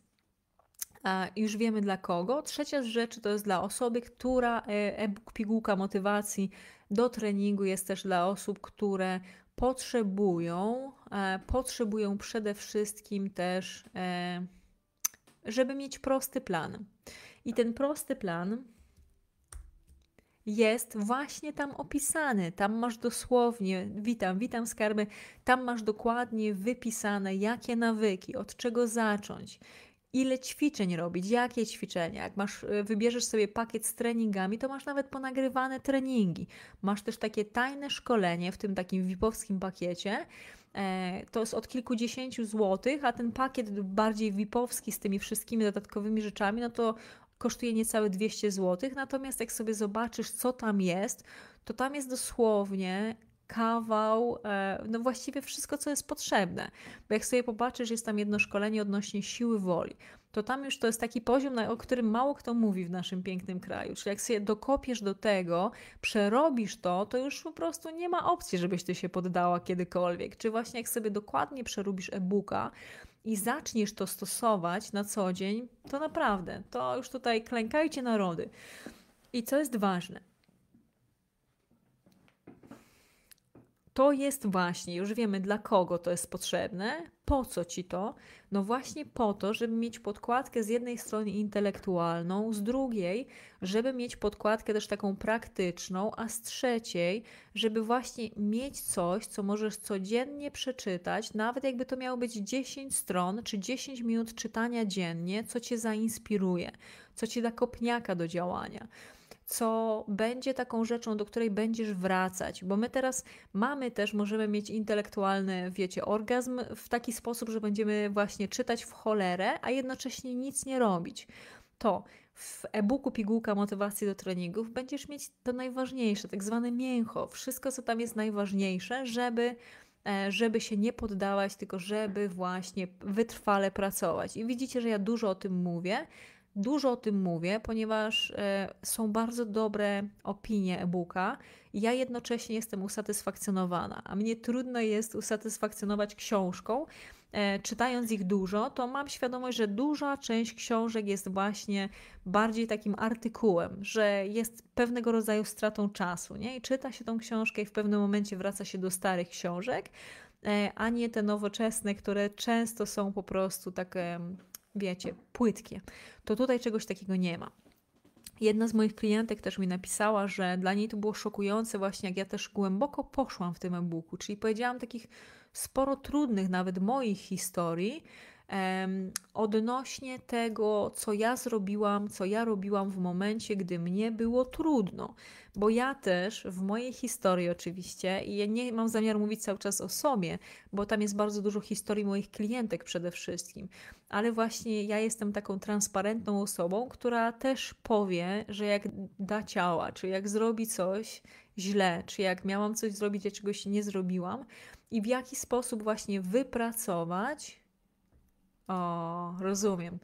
Już wiemy dla kogo. Trzecia z rzeczy to jest dla osoby, która e, e-book pigułka motywacji do treningu jest też dla osób, które potrzebują, e, potrzebują przede wszystkim też, e, żeby mieć prosty plan. I ten prosty plan jest właśnie tam opisany. Tam masz dosłownie, witam, witam skarby, tam masz dokładnie wypisane, jakie nawyki, od czego zacząć, ile ćwiczeń robić, jakie ćwiczenia. Jak masz, y, wybierzesz sobie pakiet z treningami, to masz nawet ponagrywane treningi. Masz też takie tajne szkolenie w tym takim VIP-owskim pakiecie. E, to jest od kilkudziesięciu złotych, a ten pakiet bardziej VIP-owski z tymi wszystkimi dodatkowymi rzeczami, no to kosztuje niecałe 200 zł. Natomiast jak sobie zobaczysz, co tam jest, to tam jest dosłownie kawał, e, no właściwie wszystko, co jest potrzebne. Bo jak sobie popatrzysz, jest tam jedno szkolenie odnośnie siły woli, to tam już to jest taki poziom, o którym mało kto mówi w naszym pięknym kraju. Czyli jak sobie dokopiesz do tego, przerobisz to, to już po prostu nie ma opcji, żebyś ty się poddała kiedykolwiek. Czy właśnie jak sobie dokładnie przerobisz e-booka, i zaczniesz to stosować na co dzień, to naprawdę, to już tutaj klękajcie narody. I co jest ważne, to jest właśnie, już wiemy dla kogo to jest potrzebne, po co ci to? No właśnie po to, żeby mieć podkładkę z jednej strony intelektualną, z drugiej, żeby mieć podkładkę też taką praktyczną, a z trzeciej, żeby właśnie mieć coś, co możesz codziennie przeczytać, nawet jakby to miało być 10 stron czy 10 minut czytania dziennie, co cię zainspiruje, co ci da kopniaka do działania co będzie taką rzeczą, do której będziesz wracać, bo my teraz mamy też, możemy mieć intelektualny, wiecie, orgazm w taki sposób, że będziemy właśnie czytać w cholerę, a jednocześnie nic nie robić. To w e-booku Pigułka Motywacji do Treningów będziesz mieć to najważniejsze, tak zwane mięcho, wszystko, co tam jest najważniejsze, żeby e, żeby się nie poddawać, tylko żeby właśnie wytrwale pracować. I widzicie, że ja dużo o tym mówię, Dużo o tym mówię, ponieważ e, są bardzo dobre opinie e-booka ja jednocześnie jestem usatysfakcjonowana, a mnie trudno jest usatysfakcjonować książką. E, czytając ich dużo, to mam świadomość, że duża część książek jest właśnie bardziej takim artykułem, że jest pewnego rodzaju stratą czasu, nie? I czyta się tą książkę i w pewnym momencie wraca się do starych książek, e, a nie te nowoczesne, które często są po prostu takie wiecie, płytkie, to tutaj czegoś takiego nie ma. Jedna z moich klientek też mi napisała, że dla niej to było szokujące, właśnie jak ja też głęboko poszłam w tym e-booku, czyli powiedziałam takich sporo trudnych, nawet moich historii, odnośnie tego, co ja zrobiłam, co ja robiłam w momencie, gdy mnie było trudno. Bo ja też w mojej historii oczywiście, i ja nie mam zamiaru mówić cały czas o sobie, bo tam jest bardzo dużo historii moich klientek przede wszystkim, ale właśnie ja jestem taką transparentną osobą, która też powie, że jak da ciała, czy jak zrobi coś źle, czy jak miałam coś zrobić, a czegoś nie zrobiłam, i w jaki sposób właśnie wypracować o, rozumiem.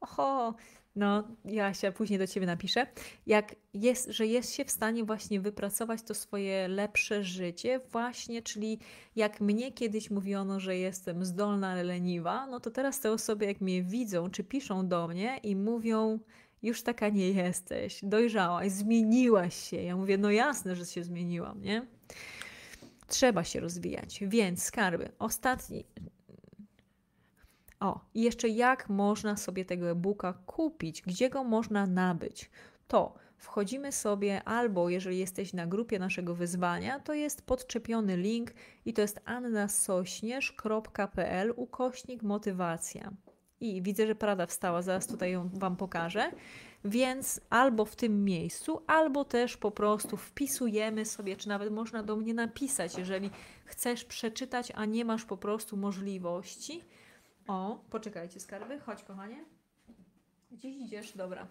Oho, no Jasia, później do Ciebie napiszę. Jak jest, że jest się w stanie właśnie wypracować to swoje lepsze życie właśnie, czyli jak mnie kiedyś mówiono, że jestem zdolna, ale leniwa, no to teraz te osoby jak mnie widzą, czy piszą do mnie i mówią, już taka nie jesteś, dojrzałaś, zmieniłaś się. Ja mówię, no jasne, że się zmieniłam, nie? Trzeba się rozwijać. Więc skarby. Ostatni, o, i jeszcze jak można sobie tego e-booka kupić, gdzie go można nabyć? To wchodzimy sobie albo jeżeli jesteś na grupie naszego wyzwania, to jest podczepiony link i to jest annasośnierz.pl ukośnik motywacja. I widzę, że Prada wstała, zaraz tutaj ją Wam pokażę. Więc albo w tym miejscu, albo też po prostu wpisujemy sobie, czy nawet można do mnie napisać, jeżeli chcesz przeczytać, a nie masz po prostu możliwości o, poczekajcie, skarby. Chodź, kochanie. Gdzieś idziesz? Dobra.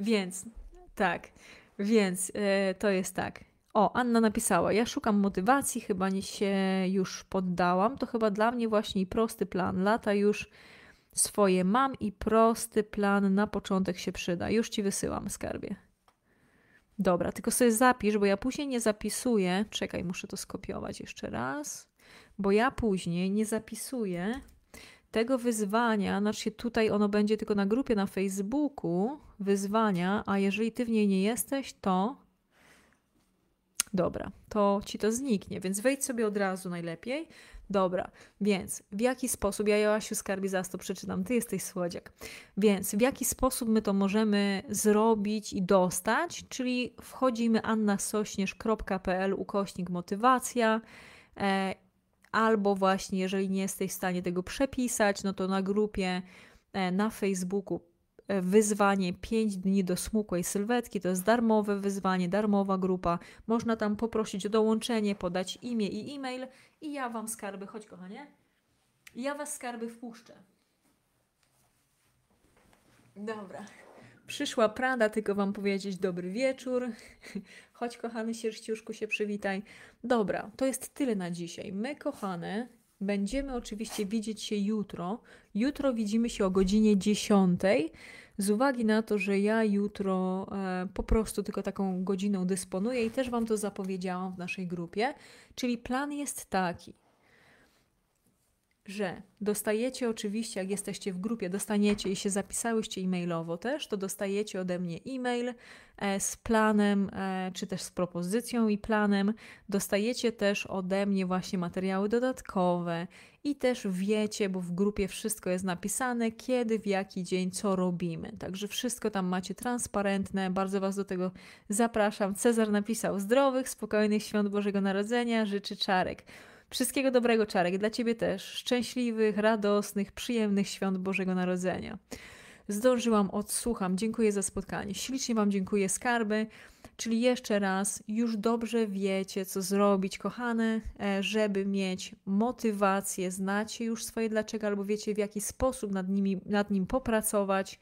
Więc, tak. Więc yy, to jest tak. O, Anna napisała, ja szukam motywacji, chyba nie się już poddałam. To chyba dla mnie właśnie prosty plan. Lata już swoje mam i prosty plan na początek się przyda. Już ci wysyłam, skarbie. Dobra, tylko sobie zapisz, bo ja później nie zapisuję. Czekaj, muszę to skopiować jeszcze raz, bo ja później nie zapisuję tego wyzwania, znaczy tutaj ono będzie tylko na grupie na Facebooku, wyzwania, a jeżeli ty w niej nie jesteś, to dobra, to ci to zniknie, więc wejdź sobie od razu najlepiej. Dobra, więc w jaki sposób, ja Joasiu Skarbi zaraz to przeczytam, ty jesteś słodziak, więc w jaki sposób my to możemy zrobić i dostać, czyli wchodzimy annasośnierz.pl ukośnik motywacja e, albo właśnie jeżeli nie jesteś w stanie tego przepisać, no to na grupie e, na Facebooku e, wyzwanie 5 dni do smukłej sylwetki. To jest darmowe wyzwanie, darmowa grupa. Można tam poprosić o dołączenie, podać imię i e-mail i ja Wam skarby, chodź kochanie, ja Was skarby wpuszczę. Dobra. Przyszła Prada, tylko Wam powiedzieć dobry wieczór. Chodź, kochany sierściuszku, się przywitaj. Dobra, to jest tyle na dzisiaj. My, kochane, będziemy oczywiście widzieć się jutro. Jutro widzimy się o godzinie 10. Z uwagi na to, że ja jutro e, po prostu tylko taką godziną dysponuję i też Wam to zapowiedziałam w naszej grupie. Czyli plan jest taki że dostajecie oczywiście, jak jesteście w grupie, dostaniecie i się zapisałyście e-mailowo też, to dostajecie ode mnie e-mail e, z planem, e, czy też z propozycją i planem. Dostajecie też ode mnie właśnie materiały dodatkowe i też wiecie, bo w grupie wszystko jest napisane, kiedy, w jaki dzień, co robimy. Także wszystko tam macie transparentne. Bardzo Was do tego zapraszam. Cezar napisał zdrowych, spokojnych świąt Bożego Narodzenia, życzy Czarek. Wszystkiego dobrego, Czarek, dla Ciebie też. Szczęśliwych, radosnych, przyjemnych świąt Bożego Narodzenia. Zdążyłam, odsłucham. Dziękuję za spotkanie. Ślicznie Wam dziękuję, skarby. Czyli jeszcze raz, już dobrze wiecie, co zrobić, kochane, e, żeby mieć motywację, znacie już swoje dlaczego, albo wiecie, w jaki sposób nad, nimi, nad nim popracować.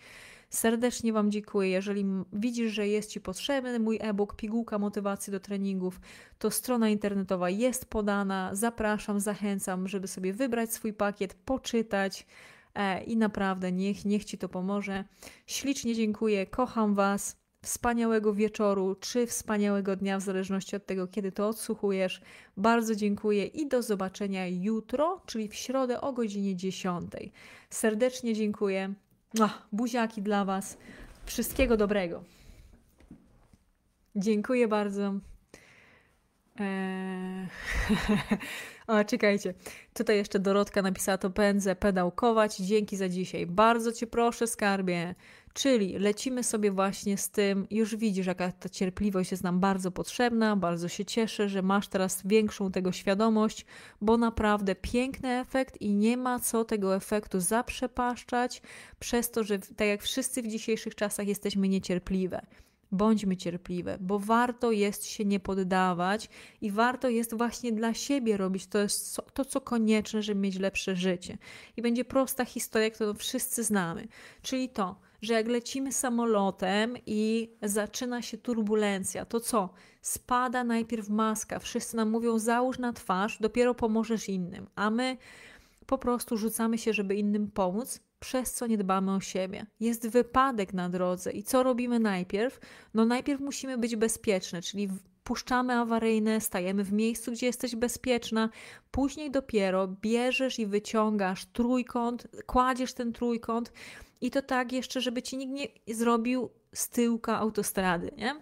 Serdecznie Wam dziękuję. Jeżeli widzisz, że jest Ci potrzebny mój e-book Pigułka Motywacji do Treningów, to strona internetowa jest podana. Zapraszam, zachęcam, żeby sobie wybrać swój pakiet, poczytać e, i naprawdę niech, niech Ci to pomoże. Ślicznie dziękuję, kocham Was. Wspaniałego wieczoru czy wspaniałego dnia, w zależności od tego, kiedy to odsłuchujesz. Bardzo dziękuję i do zobaczenia jutro, czyli w środę o godzinie 10. Serdecznie dziękuję. Ach, buziaki dla Was. Wszystkiego dobrego. Dziękuję bardzo. Eee... o, czekajcie. Tutaj jeszcze Dorotka napisała to pędzę pedałkować. Dzięki za dzisiaj. Bardzo Cię proszę, skarbie. Czyli lecimy sobie właśnie z tym, już widzisz, jaka ta cierpliwość jest nam bardzo potrzebna, bardzo się cieszę, że masz teraz większą tego świadomość, bo naprawdę piękny efekt i nie ma co tego efektu zaprzepaszczać, przez to, że tak jak wszyscy w dzisiejszych czasach jesteśmy niecierpliwe. Bądźmy cierpliwe, bo warto jest się nie poddawać i warto jest właśnie dla siebie robić to, jest to, co konieczne, żeby mieć lepsze życie. I będzie prosta historia, którą wszyscy znamy, czyli to, że jak lecimy samolotem i zaczyna się turbulencja, to co? Spada najpierw maska, wszyscy nam mówią załóż na twarz, dopiero pomożesz innym, a my po prostu rzucamy się, żeby innym pomóc, przez co nie dbamy o siebie. Jest wypadek na drodze i co robimy najpierw? No najpierw musimy być bezpieczne, czyli puszczamy awaryjne, stajemy w miejscu, gdzie jesteś bezpieczna, później dopiero bierzesz i wyciągasz trójkąt, kładziesz ten trójkąt i to tak jeszcze, żeby ci nikt nie zrobił z tyłka autostrady, nie?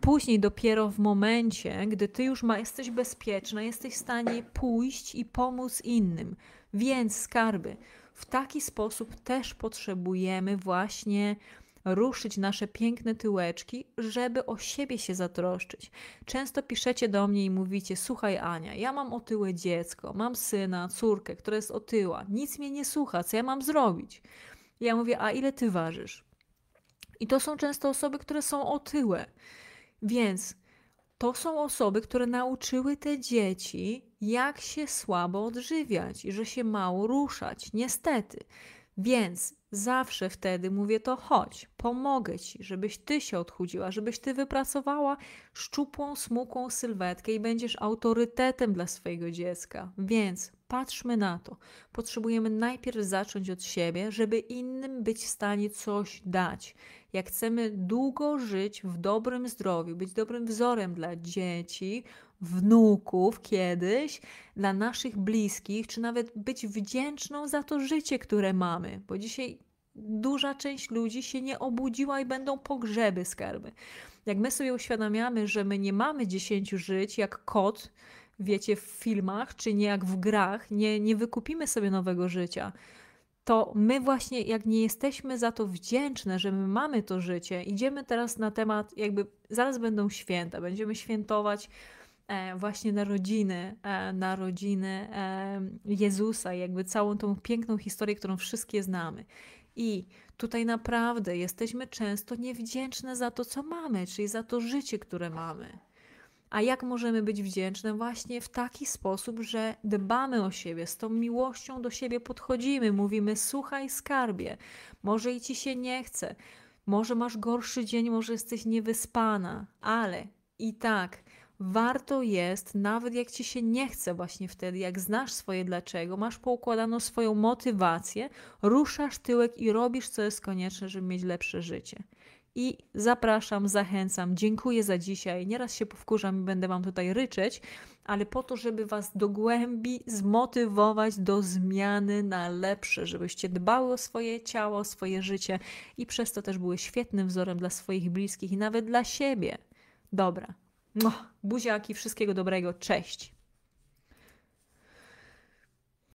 Później dopiero w momencie, gdy ty już ma, jesteś bezpieczna, jesteś w stanie pójść i pomóc innym. Więc skarby, w taki sposób też potrzebujemy właśnie ruszyć nasze piękne tyłeczki, żeby o siebie się zatroszczyć. Często piszecie do mnie i mówicie: Słuchaj, Ania, ja mam otyłe dziecko, mam syna, córkę, która jest otyła, nic mnie nie słucha, co ja mam zrobić? Ja mówię, a ile ty ważysz? I to są często osoby, które są otyłe. Więc to są osoby, które nauczyły te dzieci, jak się słabo odżywiać i że się mało ruszać. Niestety. Więc zawsze wtedy mówię to chodź, pomogę ci, żebyś ty się odchudziła, żebyś ty wypracowała szczupłą, smukłą sylwetkę i będziesz autorytetem dla swojego dziecka. Więc patrzmy na to. Potrzebujemy najpierw zacząć od siebie, żeby innym być w stanie coś dać. jak chcemy długo żyć w dobrym zdrowiu, być dobrym wzorem dla dzieci, wnuków kiedyś, dla naszych bliskich, czy nawet być wdzięczną za to życie, które mamy, bo dzisiaj duża część ludzi się nie obudziła i będą pogrzeby skarby. Jak my sobie uświadamiamy, że my nie mamy dziesięciu żyć jak kot, wiecie, w filmach, czy nie jak w grach, nie, nie wykupimy sobie nowego życia, to my właśnie, jak nie jesteśmy za to wdzięczne, że my mamy to życie, idziemy teraz na temat, jakby zaraz będą święta, będziemy świętować właśnie narodziny, e, narodziny e, Jezusa, jakby całą tą piękną historię, którą wszystkie znamy. I tutaj naprawdę jesteśmy często niewdzięczne za to, co mamy, czyli za to życie, które mamy. A jak możemy być wdzięczne? Właśnie w taki sposób, że dbamy o siebie, z tą miłością do siebie podchodzimy, mówimy: Słuchaj, skarbie, może i ci się nie chce, może masz gorszy dzień, może jesteś niewyspana, ale i tak warto jest, nawet jak ci się nie chce, właśnie wtedy, jak znasz swoje dlaczego, masz poukładaną swoją motywację, ruszasz tyłek i robisz, co jest konieczne, żeby mieć lepsze życie. I zapraszam, zachęcam, dziękuję za dzisiaj. Nieraz się powkurzam i będę Wam tutaj ryczeć, ale po to, żeby Was do głębi zmotywować do zmiany na lepsze, żebyście dbały o swoje ciało, o swoje życie i przez to też były świetnym wzorem dla swoich bliskich i nawet dla siebie. Dobra. Buziaki, wszystkiego dobrego. Cześć.